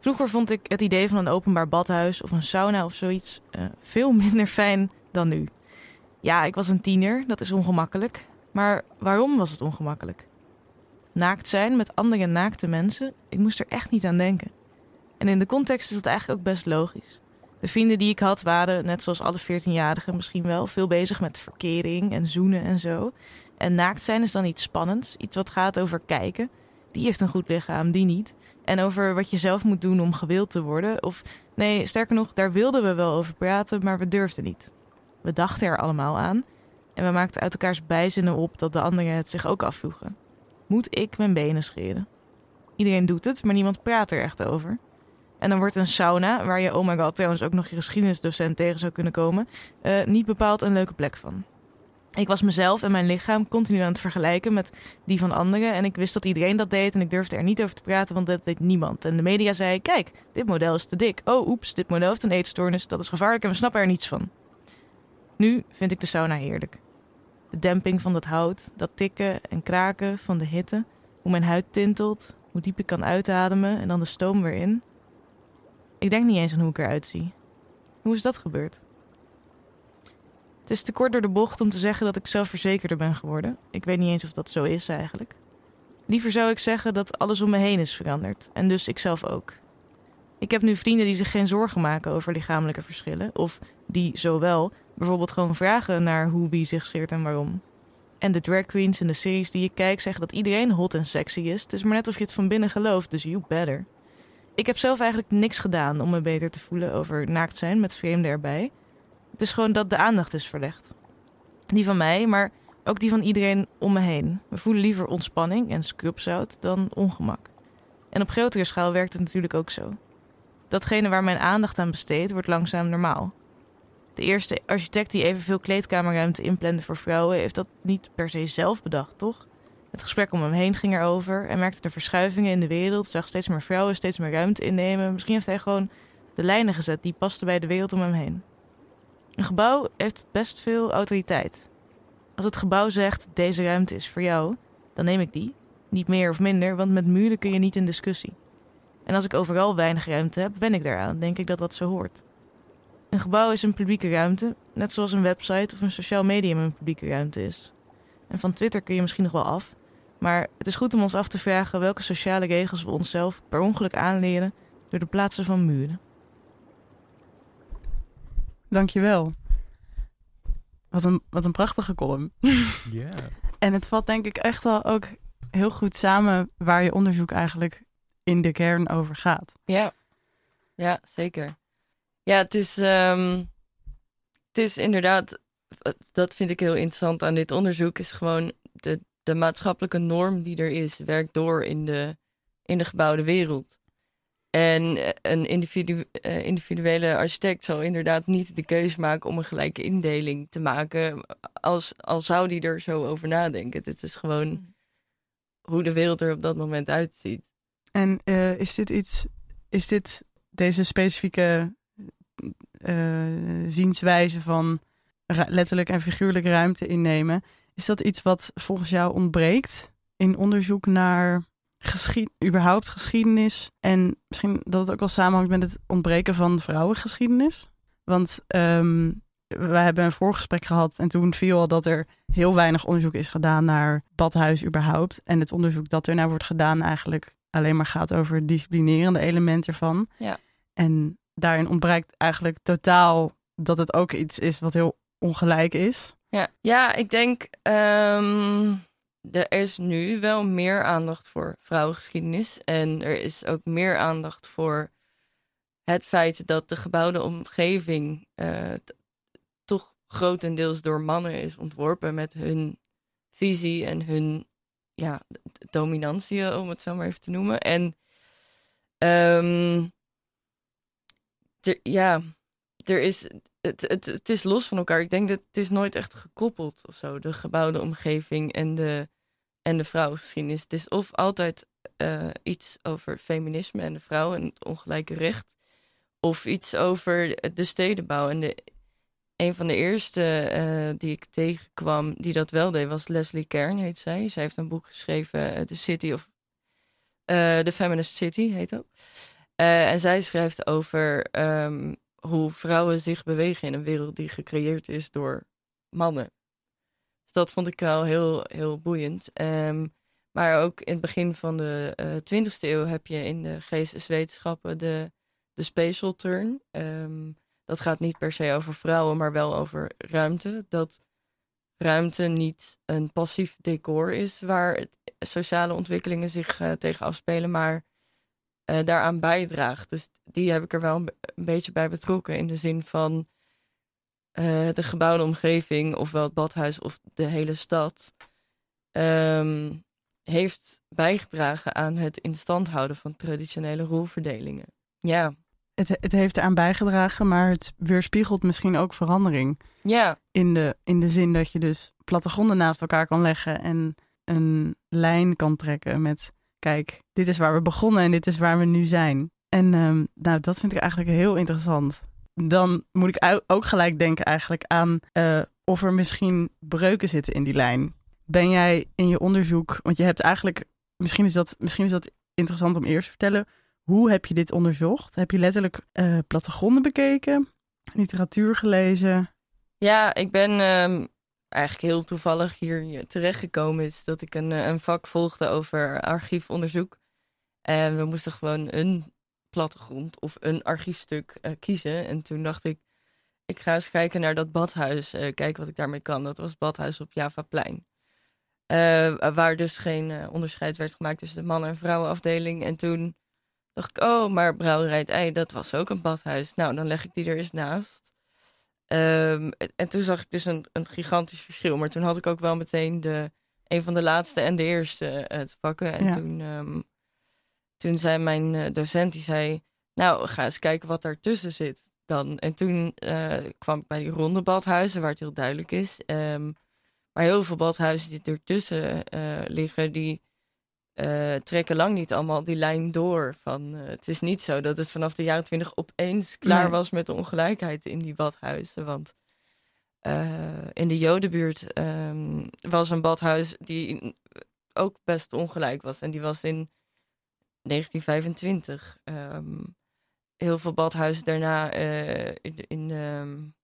Vroeger vond ik het idee van een openbaar badhuis of een sauna of zoiets uh, veel minder fijn dan nu. Ja, ik was een tiener, dat is ongemakkelijk. Maar waarom was het ongemakkelijk? Naakt zijn met andere naakte mensen, ik moest er echt niet aan denken. En in de context is het eigenlijk ook best logisch. De vrienden die ik had waren, net zoals alle 14-jarigen misschien wel, veel bezig met verkering en zoenen en zo. En naakt zijn is dan iets spannends, iets wat gaat over kijken. Die heeft een goed lichaam, die niet. En over wat je zelf moet doen om gewild te worden. Of nee, sterker nog, daar wilden we wel over praten, maar we durfden niet. We dachten er allemaal aan en we maakten uit elkaars bijzinnen op dat de anderen het zich ook afvroegen. Moet ik mijn benen scheren? Iedereen doet het, maar niemand praat er echt over. En dan wordt een sauna, waar je, oh my god, trouwens ook nog je geschiedenisdocent tegen zou kunnen komen, uh, niet bepaald een leuke plek van. Ik was mezelf en mijn lichaam continu aan het vergelijken met die van anderen. En ik wist dat iedereen dat deed en ik durfde er niet over te praten, want dat deed niemand. En de media zei, kijk, dit model is te dik. Oh, oeps, dit model heeft een eetstoornis, dat is gevaarlijk en we snappen er niets van. Nu vind ik de sauna heerlijk. De demping van dat hout, dat tikken en kraken van de hitte, hoe mijn huid tintelt, hoe diep ik kan uitademen en dan de stoom weer in. Ik denk niet eens aan hoe ik eruit zie. Hoe is dat gebeurd? Het is te kort door de bocht om te zeggen dat ik zelfverzekerder ben geworden. Ik weet niet eens of dat zo is eigenlijk. Liever zou ik zeggen dat alles om me heen is veranderd en dus ikzelf ook. Ik heb nu vrienden die zich geen zorgen maken over lichamelijke verschillen, of die zowel bijvoorbeeld gewoon vragen naar hoe wie zich scheert en waarom. En de drag queens in de series die je kijkt zeggen dat iedereen hot en sexy is. Het is maar net of je het van binnen gelooft, dus you better. Ik heb zelf eigenlijk niks gedaan om me beter te voelen over naakt zijn met vreemden erbij. Het is gewoon dat de aandacht is verlegd. Die van mij, maar ook die van iedereen om me heen. We voelen liever ontspanning en scrubzout dan ongemak. En op grotere schaal werkt het natuurlijk ook zo. Datgene waar mijn aandacht aan besteedt, wordt langzaam normaal. De eerste architect die evenveel kleedkamerruimte inplande voor vrouwen, heeft dat niet per se zelf bedacht, toch? Het gesprek om hem heen ging erover. Hij merkte de verschuivingen in de wereld, zag steeds meer vrouwen steeds meer ruimte innemen. Misschien heeft hij gewoon de lijnen gezet die pasten bij de wereld om hem heen. Een gebouw heeft best veel autoriteit. Als het gebouw zegt: deze ruimte is voor jou, dan neem ik die. Niet meer of minder, want met muren kun je niet in discussie. En als ik overal weinig ruimte heb, wen ik daaraan. Denk ik dat dat zo hoort. Een gebouw is een publieke ruimte, net zoals een website of een sociaal medium een publieke ruimte is. En van Twitter kun je misschien nog wel af, maar het is goed om ons af te vragen welke sociale regels we onszelf per ongeluk aanleren door de plaatsen van muren. Dankjewel. Wat een, wat een prachtige column. Ja. En het valt denk ik echt wel ook heel goed samen waar je onderzoek eigenlijk in de kern over gaat. Ja, ja zeker. Ja, het is, ehm, het is inderdaad, dat vind ik heel interessant aan dit onderzoek, is gewoon de, de maatschappelijke norm die er is, werkt door in de, in de gebouwde wereld. En eh, een individu eh, individuele architect zal inderdaad niet de keuze maken om een gelijke indeling te maken, als, als zou die er zo over nadenken. Het is gewoon mm. hoe de wereld er op dat moment uitziet. En uh, is dit iets, is dit deze specifieke zienswijze van letterlijk en figuurlijk ruimte innemen, is dat iets wat volgens jou ontbreekt in onderzoek naar geschied, überhaupt geschiedenis? En misschien dat het ook wel samenhangt met het ontbreken van vrouwengeschiedenis? Want um, we hebben een voorgesprek gehad en toen viel al dat er heel weinig onderzoek is gedaan naar badhuis überhaupt. En het onderzoek dat er naar wordt gedaan eigenlijk alleen maar gaat over het disciplinerende element ervan. Ja. En daarin ontbreekt eigenlijk totaal dat het ook iets is wat heel ongelijk is. Ja, ja ik denk ehm, er is nu wel meer aandacht voor vrouwengeschiedenis. En er is ook meer aandacht voor het feit dat de gebouwde omgeving eh, toch grotendeels door mannen is ontworpen met hun visie en hun ja, dominantie, om het zo maar even te noemen. En ehm, er- ja, er is, het, het, het is los van elkaar. Ik denk dat het is nooit echt gekoppeld of zo, de gebouwde omgeving en de, en de vrouwengeschiedenis. Het is of altijd eh, iets over feminisme en de vrouw en het ongelijke recht. Of iets over de stedenbouw. En de, een van de eerste eh, die ik tegenkwam die dat wel deed, was Leslie Kern, heet zij. Zij heeft een boek geschreven, eh, The City of... The Feminist City, heet dat. Eh, en zij schrijft over ehm, hoe vrouwen zich bewegen in een wereld die gecreëerd is door mannen. Dus dat vond ik al heel, heel boeiend. Ehm, maar ook in het begin van de eh 20e eeuw heb je in de geesteswetenschappen de, de spatial turn. Ehm, dat gaat niet per se over vrouwen, maar wel over ruimte. Dat ruimte niet een passief decor is waar sociale ontwikkelingen zich eh, tegen afspelen, maar eh, daaraan bijdraagt. Dus die heb ik er wel een, be- een beetje bij betrokken in de zin van eh, de gebouwde omgeving, ofwel het badhuis of de hele stad, ehm, heeft bijgedragen aan het in stand houden van traditionele rolverdelingen. Ja, Het, het heeft eraan bijgedragen, maar het weerspiegelt misschien ook verandering. ja, In de, in de zin dat je dus plattegronden naast elkaar kan leggen en een lijn kan trekken met... Kijk, dit is waar we begonnen en dit is waar we nu zijn. En ehm, nou, dat vind ik eigenlijk heel interessant. Dan moet ik ook gelijk denken eigenlijk aan eh, of er misschien breuken zitten in die lijn. Ben jij in je onderzoek, want je hebt eigenlijk, misschien is dat, misschien is dat interessant om eerst te vertellen. Hoe heb je dit onderzocht? Heb je letterlijk eh, plattegronden bekeken, literatuur gelezen? Ja, ik ben ehm, eigenlijk heel toevallig hier terechtgekomen. Is dat ik een, eh, een vak volgde over archiefonderzoek. En we moesten gewoon een plattegrond of een archiefstuk eh, kiezen. En toen dacht ik, ik ga eens kijken naar dat badhuis. eh, kijken wat ik daarmee kan. Dat was badhuis op Javaplein. Eh, waar dus geen onderscheid werd gemaakt tussen de mannen- en vrouwenafdeling. En toen dacht ik, oh, maar Brouwerij Ei, dat was ook een badhuis. Nou, dan leg ik die er eens naast. Ehm, en- en toen zag ik dus een, een gigantisch verschil. Maar toen had ik ook wel meteen de, een van de laatste en de eerste eh, te pakken. En Ja. toen, ehm, toen zei mijn eh, docent, die zei... Nou, ga eens kijken wat daartussen zit dan. En toen eh, kwam ik bij die ronde badhuizen, waar het heel duidelijk is. Ehm, maar heel veel badhuizen die ertussen liggen, die eh, trekken lang niet allemaal die lijn door. Van, eh, het is niet zo dat het vanaf de jaren twintig opeens klaar Nee. was met de ongelijkheid in die badhuizen. Want eh, in de Jodenbuurt ehm, was een badhuis die ook best ongelijk was. En die was in 1925. Ehm, heel veel badhuizen daarna in, de, in,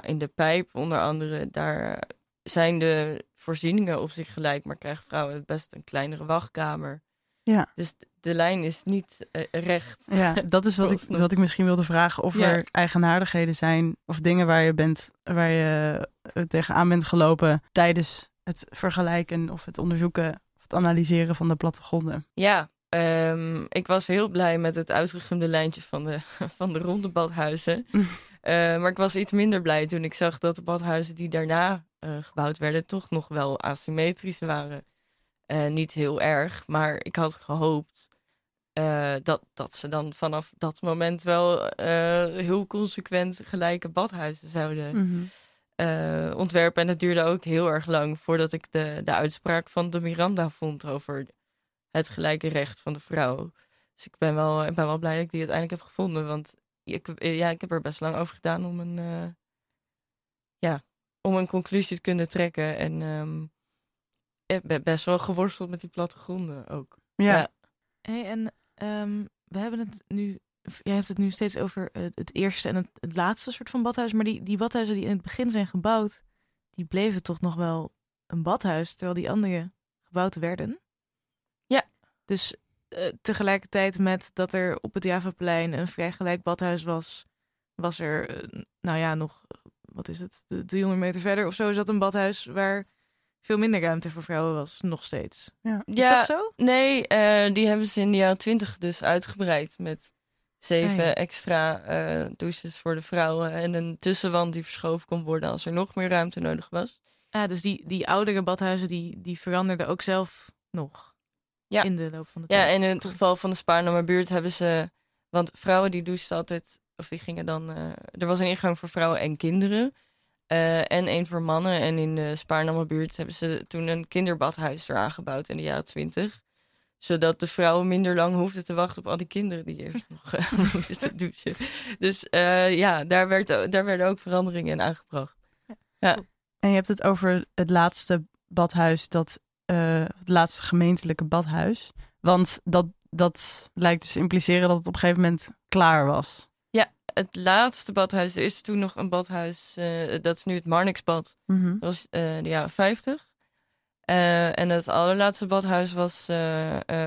in de pijp, onder andere, daar zijn de voorzieningen op zich gelijk, maar krijgen vrouwen best een kleinere wachtkamer. Ja. Dus de, lijn is niet eh, recht. Ja, dat is wat ik, wat ik misschien wilde vragen. Of Ja. er eigenaardigheden zijn of dingen waar je, bent, waar je eh, tegenaan bent gelopen tijdens het vergelijken of het onderzoeken of het analyseren van de plattegronden. Ja, ehm, ik was heel blij met het uitgegumde lijntje van de, van de ronde badhuizen. Mm. Eh, maar ik was iets minder blij toen ik zag dat de badhuizen die daarna gebouwd werden, toch nog wel asymmetrisch waren. Eh, niet heel erg, maar ik had gehoopt eh, dat, dat ze dan vanaf dat moment wel eh, heel consequent gelijke badhuizen zouden eh, ontwerpen. En het duurde ook heel erg lang voordat ik de, de uitspraak van de Miranda vond over het gelijke recht van de vrouw. Dus ik ben wel, ik ben wel blij dat ik die uiteindelijk heb gevonden. Want ik, ja, ik heb er best lang over gedaan om een, eh, om een conclusie te kunnen trekken. En ehm, ik ben best wel geworsteld met die plattegronden ook. Ja, Ja. Hey, en ehm, we hebben het nu jij hebt het nu steeds over het, het eerste en het, het laatste soort van badhuis. Maar die, die badhuizen die in het begin zijn gebouwd, die bleven toch nog wel een badhuis, terwijl die andere gebouwd werden. Ja. Dus eh, tegelijkertijd met dat er op het Javaplein een vrij gelijk badhuis was, was er, eh, nou ja, nog, wat is het, de 300 meter verder of zo zat een badhuis waar veel minder ruimte voor vrouwen was, nog steeds. Ja. Is Ja, dat zo? nee, eh, die hebben ze in de jaren twintig dus uitgebreid met zeven Ah, ja. extra eh, douches voor de vrouwen en een tussenwand die verschoven kon worden als er nog meer ruimte nodig was. Ja, dus die, die oudere badhuizen die, die veranderden ook zelf nog Ja. in de loop van de Ja, tijd. en in het geval van de Spaarnamer buurt hebben ze, want vrouwen die douchten altijd, of die gingen dan, eh, er was een ingang voor vrouwen en kinderen. eh, en één voor mannen. En in de Spaarnamer buurt hebben ze toen een kinderbadhuis eraan gebouwd in de jaren twintig. Zodat de vrouwen minder lang hoefden te wachten op al die kinderen die eerst nog eh, moesten douchen. Dus eh, ja, daar, werd, daar werden ook veranderingen in aangebracht. En je hebt het over het laatste badhuis, dat, eh, het laatste gemeentelijke badhuis. Want dat, dat lijkt dus te impliceren dat het op een gegeven moment klaar was. Het laatste badhuis, er is toen nog een badhuis, eh, dat is nu het Marnixbad. Mhm. Dat was eh, de jaren 50. Eh, en het allerlaatste badhuis was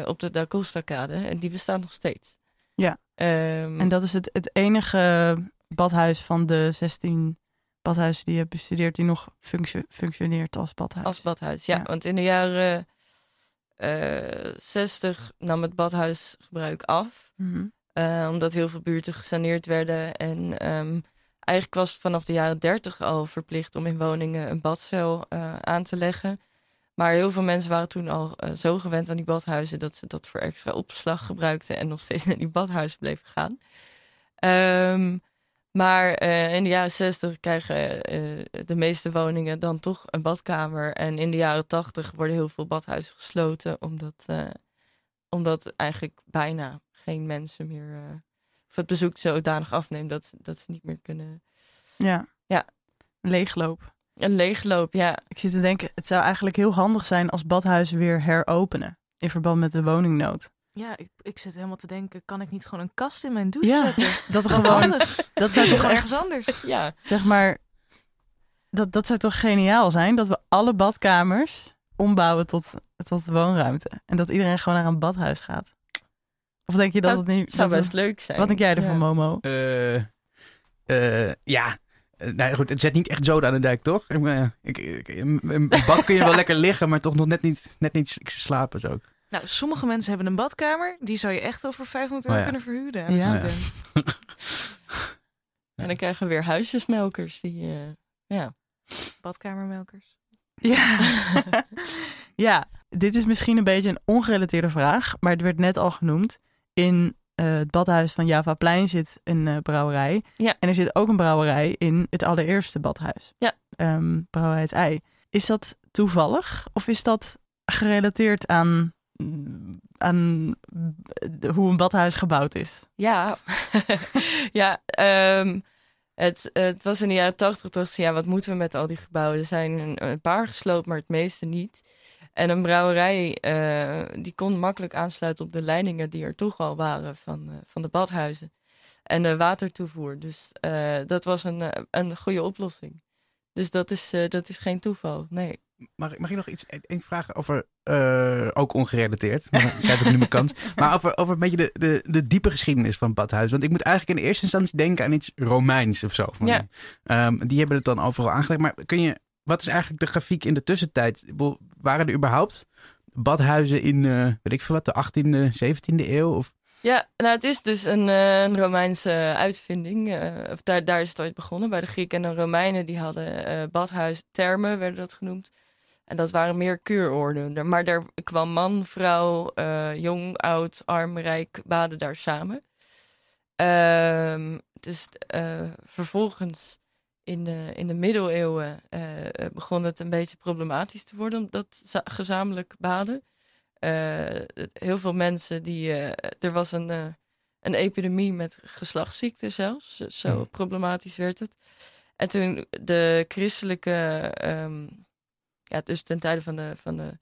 op de Da Costa-kade. En die bestaat nog steeds. Ja. Ehm, En dat is het, het enige badhuis van de 16 badhuizen die je hebt bestudeerd die nog functio- functioneert als badhuis. als badhuis, ja. Ja. Want in de jaren eh 60 nam het badhuisgebruik af. Mhm. Eh, omdat heel veel buurten gesaneerd werden. En ehm, eigenlijk was het vanaf de jaren 30 al verplicht om in woningen een badcel eh, aan te leggen. Maar heel veel mensen waren toen al eh, zo gewend aan die badhuizen dat ze dat voor extra opslag gebruikten en nog steeds naar die badhuizen bleven gaan. Ehm, maar in de jaren 60 krijgen de meeste woningen dan toch een badkamer. En in de jaren 80 worden heel veel badhuizen gesloten, omdat, omdat eigenlijk bijna geen mensen meer. eh, of het bezoek zodanig afneemt dat, dat ze niet meer kunnen. Ja. Ja. Leegloop. Een leegloop, ja. Ik zit te denken, het zou eigenlijk heel handig zijn als badhuizen weer heropenen. In verband met de woningnood. Ja, ik, ik zit helemaal te denken, kan ik niet gewoon een kast in mijn douche Ja, zetten? dat gewoon, dat zou Toch ergens anders? Ja, zeg maar, dat, dat zou toch geniaal zijn? Dat we alle badkamers ombouwen tot, tot woonruimte. En dat iedereen gewoon naar een badhuis gaat. Of denk je dat het niet... zou dat best het- leuk zijn. Wat denk jij ervan, Ja. Momo? Eh, eh, ja. Eh, nou goed, het zet niet echt zoden aan de dijk, toch? Ik, ik, ik- in bad kun je wel lekker liggen, maar toch nog net niet, net niet slapen zo. Nou, sommige mensen hebben een badkamer. Die zou je echt voor 500 euro Oh ja. kunnen verhuren. Ja. Ja. En dan krijgen we weer huisjesmelkers. Die, eh, ja. Badkamermelkers. Ja. ja, dit is misschien een beetje een ongerelateerde vraag, maar het werd net al genoemd. In eh, het badhuis van Javaplein zit een eh, brouwerij. Ja. En er zit ook een brouwerij in het allereerste badhuis. Ja. Ehm, brouwerij het Ei. Is dat toevallig of is dat gerelateerd aan, aan de- hoe een badhuis gebouwd is? Ja, ja ehm, het, het was in de jaren tachtig. dacht ze, ja, wat moeten we met al die gebouwen? Er zijn een, een paar gesloopt, maar het meeste niet. En een brouwerij, eh, die kon makkelijk aansluiten op de leidingen die er toch al waren van, eh, van de badhuizen. En de watertoevoer. Dus eh, dat was een, een goede oplossing. Dus dat is, dat is geen toeval, nee. Mag, ik- mag ik nog iets één vragen over, ook ongerelateerd, maar ik nu mijn kans. Maar over, over een beetje de, de, de diepe geschiedenis van Badhuis. Want ik moet eigenlijk in eerste instantie denken aan iets Romeins of zo. Van, Ja. ehm, die hebben het dan overal aangelegd. Maar kun je, wat is eigenlijk de grafiek in de tussentijd? Waren er überhaupt badhuizen in, eh, weet ik veel wat, de 18e, 17e eeuw? Of, Ja, nou het is dus een, eh, Romeinse uitvinding. eh, of daar, is het ooit begonnen. Bij de Grieken en de Romeinen die hadden badhuis, termen werden dat genoemd. En dat waren meer kuuroorden. Maar daar kwam man, vrouw, jong, oud, arm, rijk, baden daar samen. Ehm, dus vervolgens in de, in de middeleeuwen eh, begon het een beetje problematisch te worden, za- gezamenlijk baden. Eh, heel veel mensen die. eh, er was een, eh, een epidemie met geslachtsziekten zelfs. Zo- Mhm. problematisch werd het. En toen de christelijke. ehm, ja, dus ten tijde van de, van de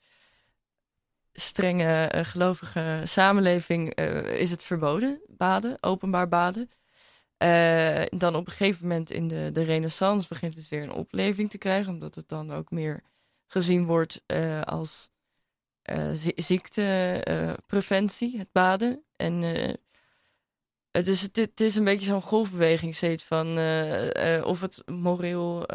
strenge eh, gelovige samenleving eh, is het verboden, baden, openbaar baden. Eh, dan op een gegeven moment in de, de renaissance begint het weer een opleving te krijgen, omdat het dan ook meer gezien wordt eh, als eh, zie- ziektepreventie, het baden. En het, is, het, is een beetje zo'n golfbeweging steeds van of het moreel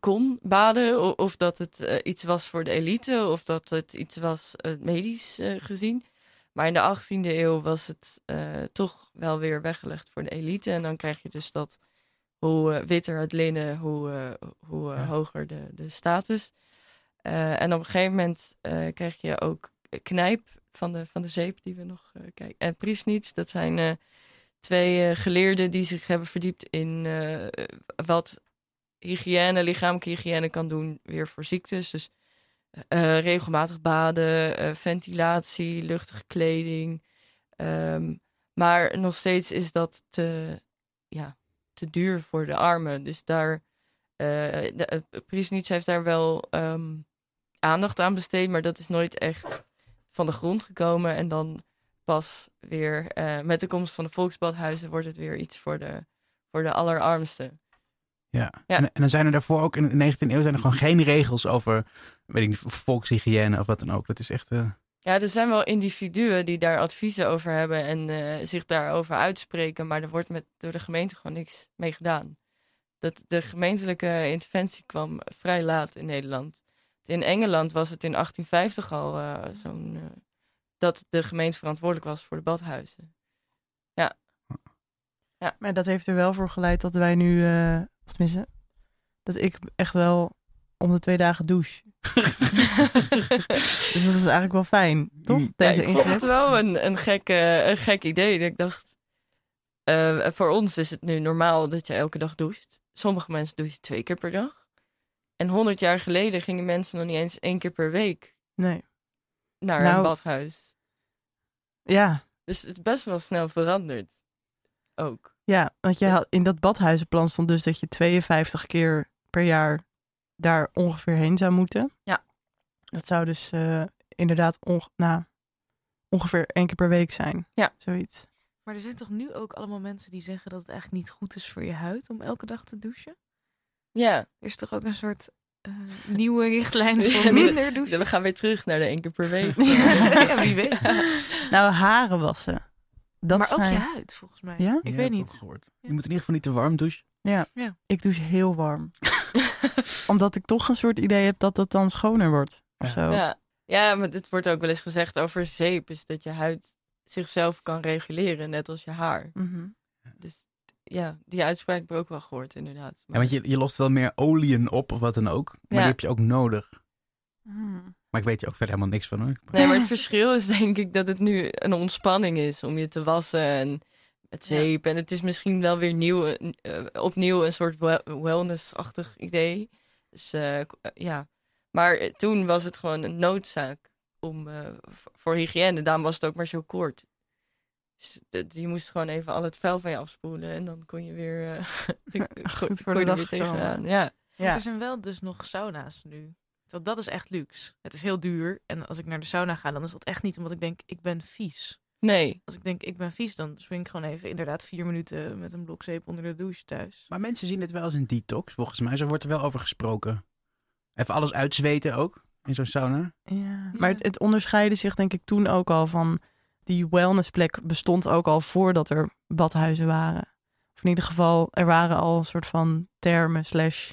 kon baden, of dat het iets was voor de elite, of dat het iets was medisch gezien. Maar in de 18e eeuw was het eh, toch wel weer weggelegd voor de elite. En dan krijg je dus dat hoe eh, witter het linnen, hoe, eh, hoe Ja. hoger de, de status. En op een gegeven moment krijg je ook knijp van de, van de zeep die we nog kijken. En Priesnitz, dat zijn twee geleerden die zich hebben verdiept in wat hygiëne, lichamelijke hygiëne kan doen weer voor ziektes. Dus eh, regelmatig baden, eh, ventilatie, luchtige kleding. Ehm, maar nog steeds is dat te, ja, te duur voor de armen. Dus daar, eh eh, Priesnitz heeft daar wel ehm, aandacht aan besteed, maar dat is nooit echt van de grond gekomen. En dan pas weer eh, met de komst van de volksbadhuizen wordt het weer iets voor de, voor de allerarmsten. Ja. Ja. En, en dan zijn er daarvoor ook in de 19e eeuw zijn er gewoon geen regels over weet ik niet, volkshygiëne of wat dan ook. Dat is echt. eh, Ja, er zijn wel individuen die daar adviezen over hebben en eh, zich daarover uitspreken, maar er wordt met, door de gemeente gewoon niks mee gedaan. Dat de gemeentelijke interventie kwam vrij laat in Nederland. In Engeland was het in 1850 al eh, zo'n dat de gemeente verantwoordelijk was voor de badhuizen. Maar dat heeft er wel voor geleid dat wij nu, eh of tenminste, dat ik echt wel om de twee dagen douche. dus dat is eigenlijk wel fijn, toch? Deze ja, ik vond het wel een, een, gek, een gek idee. Ik dacht, eh, voor ons is het nu normaal dat je elke dag doucht. Sommige mensen douchen twee keer per dag. En honderd jaar geleden gingen mensen nog niet eens één keer per week Nee. naar Nou. een badhuis. Ja, Dus het is best wel snel veranderd. Ook. Ja, want je had, in dat badhuizenplan stond dus dat je 52 keer per jaar daar ongeveer heen zou moeten. Ja. Dat zou dus eh, inderdaad onge- nou, ongeveer één keer per week zijn. Ja. Zoiets. Maar er zijn toch nu ook allemaal mensen die zeggen dat het eigenlijk niet goed is voor je huid om elke dag te douchen? Ja, Er is toch ook een soort eh, nieuwe richtlijn voor de- minder douchen? we gaan weer terug naar de één keer per week. Ja, wie weet. Nou, haren wassen. Dat maar ook zijn... je huid, volgens mij. Ja? Ik ja, weet niet. ook gehoord. Ja. Je moet in ieder geval niet te warm douchen. Ik douche heel warm. Omdat ik toch een soort idee heb dat het dan schoner wordt. Of Ja. zo. Ja. ja, maar dit wordt ook wel eens gezegd over zeep. Is dat je huid zichzelf kan reguleren, net als je haar. Mhm. Dus ja, die uitspraak heb ik ook wel gehoord, inderdaad. Ja, want je, je lost wel meer oliën op of wat dan ook. Maar Ja. die heb je ook nodig. Hmm. Maar ik weet er ook verder helemaal niks van hoor. Nee, maar het verschil is denk ik dat het nu een ontspanning is om je te wassen en met zeep. En het is misschien wel weer nieuw, eh, opnieuw een soort wel- wellness-achtig idee. Dus eh, eh, ja. Maar eh, toen was het gewoon een noodzaak om, eh, voor hygiëne. Daarom was het ook maar zo kort. Dus je moest gewoon even al het vuil van je afspoelen en dan kon je weer, eh Goed voor kon je de er dag weer komen. tegenaan. Ja. Ja. Er zijn wel dus nog sauna's nu. Want dat is echt luxe. Het is heel duur. En als ik naar de sauna ga, dan is dat echt niet omdat ik denk, ik ben vies. Nee, Als ik denk, ik ben vies, dan spring ik gewoon even inderdaad vier minuten met een blokzeep onder de douche thuis. Maar mensen zien het wel als een detox volgens mij. Zo wordt er wel over gesproken. Even alles uitzweten ook in zo'n sauna. Ja. Maar het, het onderscheidde zich denk ik toen ook al van... Die wellnessplek bestond ook al voordat er badhuizen waren. Of in ieder geval, er waren al een soort van termen slash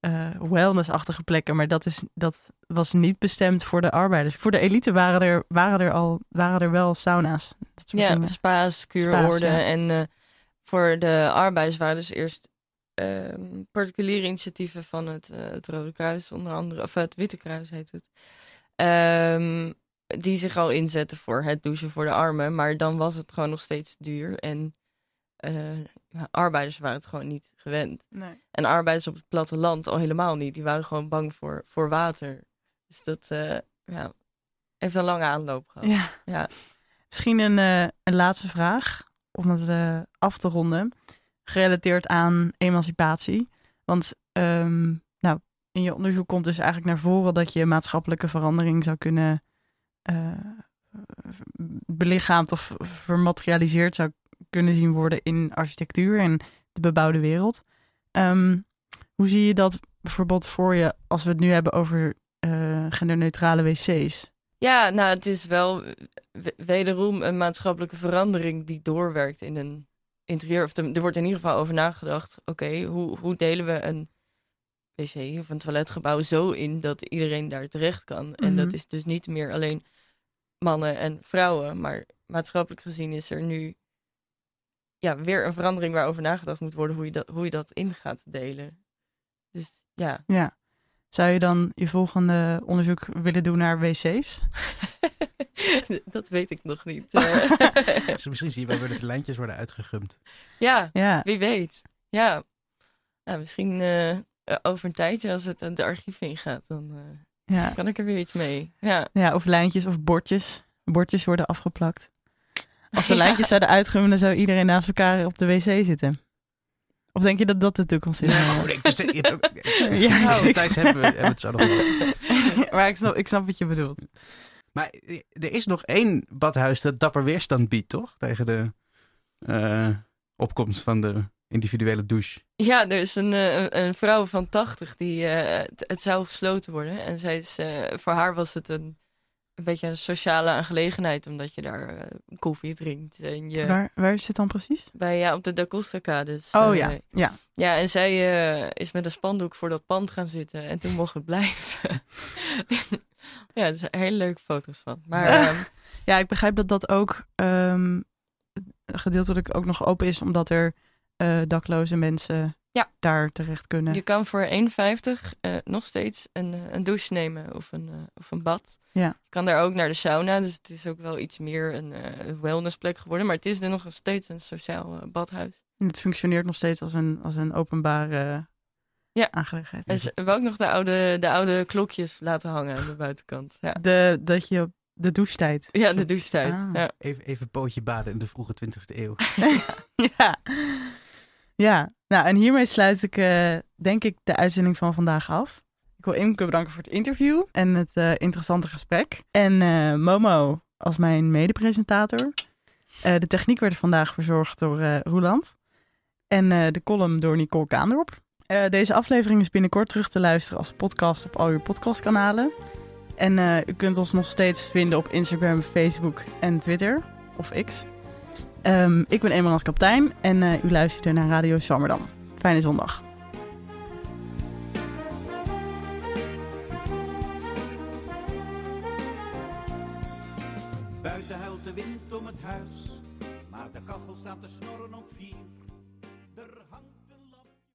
eh, wellnessachtige plekken. Maar dat, is, dat was niet bestemd voor de arbeiders. Voor de elite waren er, waren er al waren er wel sauna's. Dat soort Ja, dingen. spa's, kuuroorden. Ja. En eh, voor de arbeiders waren dus eerst ehm, particuliere initiatieven van het, eh, het Rode Kruis, onder andere, of het Witte Kruis heet het. Ehm, die zich al inzetten voor het douchen voor de armen. Maar dan was het gewoon nog steeds duur. En arbeiders waren het gewoon niet gewend. Nee. En arbeiders op het platteland al helemaal niet. Die waren gewoon bang voor, voor water. Dus dat eh, ja, heeft een lange aanloop gehad. Ja. Ja. Misschien een, eh, een laatste vraag om het eh, af te ronden. Gerelateerd aan emancipatie. Want ehm, nou, in je onderzoek komt dus eigenlijk naar voren dat je maatschappelijke verandering zou kunnen belichaamd of vermaterialiseerd zou kunnen zien worden in architectuur en de bebouwde wereld. Ehm, hoe zie je dat bijvoorbeeld voor je als we het nu hebben over eh, genderneutrale wc's? Ja, nou, het is wel wederom een maatschappelijke verandering die doorwerkt in een interieur. Of er wordt in ieder geval over nagedacht, oké, hoe, hoe delen we een wc of een toiletgebouw zo in dat iedereen daar terecht kan? En dat Mhm. is dus niet meer alleen mannen en vrouwen, maar maatschappelijk gezien is er nu ja, weer een verandering waarover nagedacht moet worden hoe je dat, hoe je dat in gaat delen. Dus ja. Ja. Zou je dan je volgende onderzoek willen doen naar wc's? dat weet ik nog niet. eh. Dus misschien zie je wel weer dat de lijntjes worden uitgegumd. ja, Ja, Wie weet. Ja. Nou, misschien eh, over een tijdje als het de archief ingaat, dan eh, ja. kan ik er weer iets mee. Ja. ja, of lijntjes of bordjes. Bordjes worden afgeplakt. Als de Ja. lijntjes zouden uitgummen, dan zou iedereen naast elkaar op de wc zitten. Of denk je dat dat de toekomst is? Dus, je hebt ook, Ja, nou, ik- hebben we, hebben we het zo nog maar ik snap, ik snap wat je bedoelt. Maar er is nog één badhuis dat dapper weerstand biedt, toch? Tegen de eh, opkomst van de individuele douche. ja, er is een, eh, een- een vrouw van 80 die eh, het, het zou gesloten worden. En zij is, eh, voor haar was het een, een beetje een sociale aangelegenheid, omdat je daar eh, koffie drinkt. En je, Waar, waar is dit dan precies? bij, ja, op de Da Costa Dus, Oh eh, ja, ja. Ja, en zij eh, is met een spandoek voor dat pand gaan zitten. En toen mocht het blijven. ja, er zijn hele leuke foto's van. Maar ehm, Ja, ik begrijp dat dat ook ehm, gedeeltelijk ook nog open is, omdat er dakloze mensen Ja. daar terecht kunnen. je kan voor 1,50 eh nog steeds een, eh, een douche nemen of een, eh, of een bad. Ja. Je kan daar ook naar de sauna. Dus het is ook wel iets meer een eh, wellnessplek geworden. Maar het is er nog steeds een sociaal badhuis. En Het functioneert nog steeds als een, als een openbare Ja. aangelegenheid. En ze hebben ook nog de oude, de oude klokjes laten hangen aan de buitenkant. Ja, De, dat je op de douchetijd. ja de douchetijd. Ah. Ja. Even, even pootje baden in de vroege 20e eeuw. ja. ja, nou en hiermee sluit ik eh, denk ik de uitzending van vandaag af. Ik wil Imke bedanken voor het interview en het eh, interessante gesprek. En eh, Momo als mijn medepresentator. De techniek werd vandaag verzorgd door Roeland. En de column door Nicole Kaandorp. Eh, deze aflevering is binnenkort terug te luisteren als podcast op al uw podcastkanalen. En u kunt ons nog steeds vinden op Instagram, Facebook en Twitter. Of X. Ehm, ik ben Emerald Kaptein en eh, u luisterde naar Radio Zwammerdam. Fijne zondag.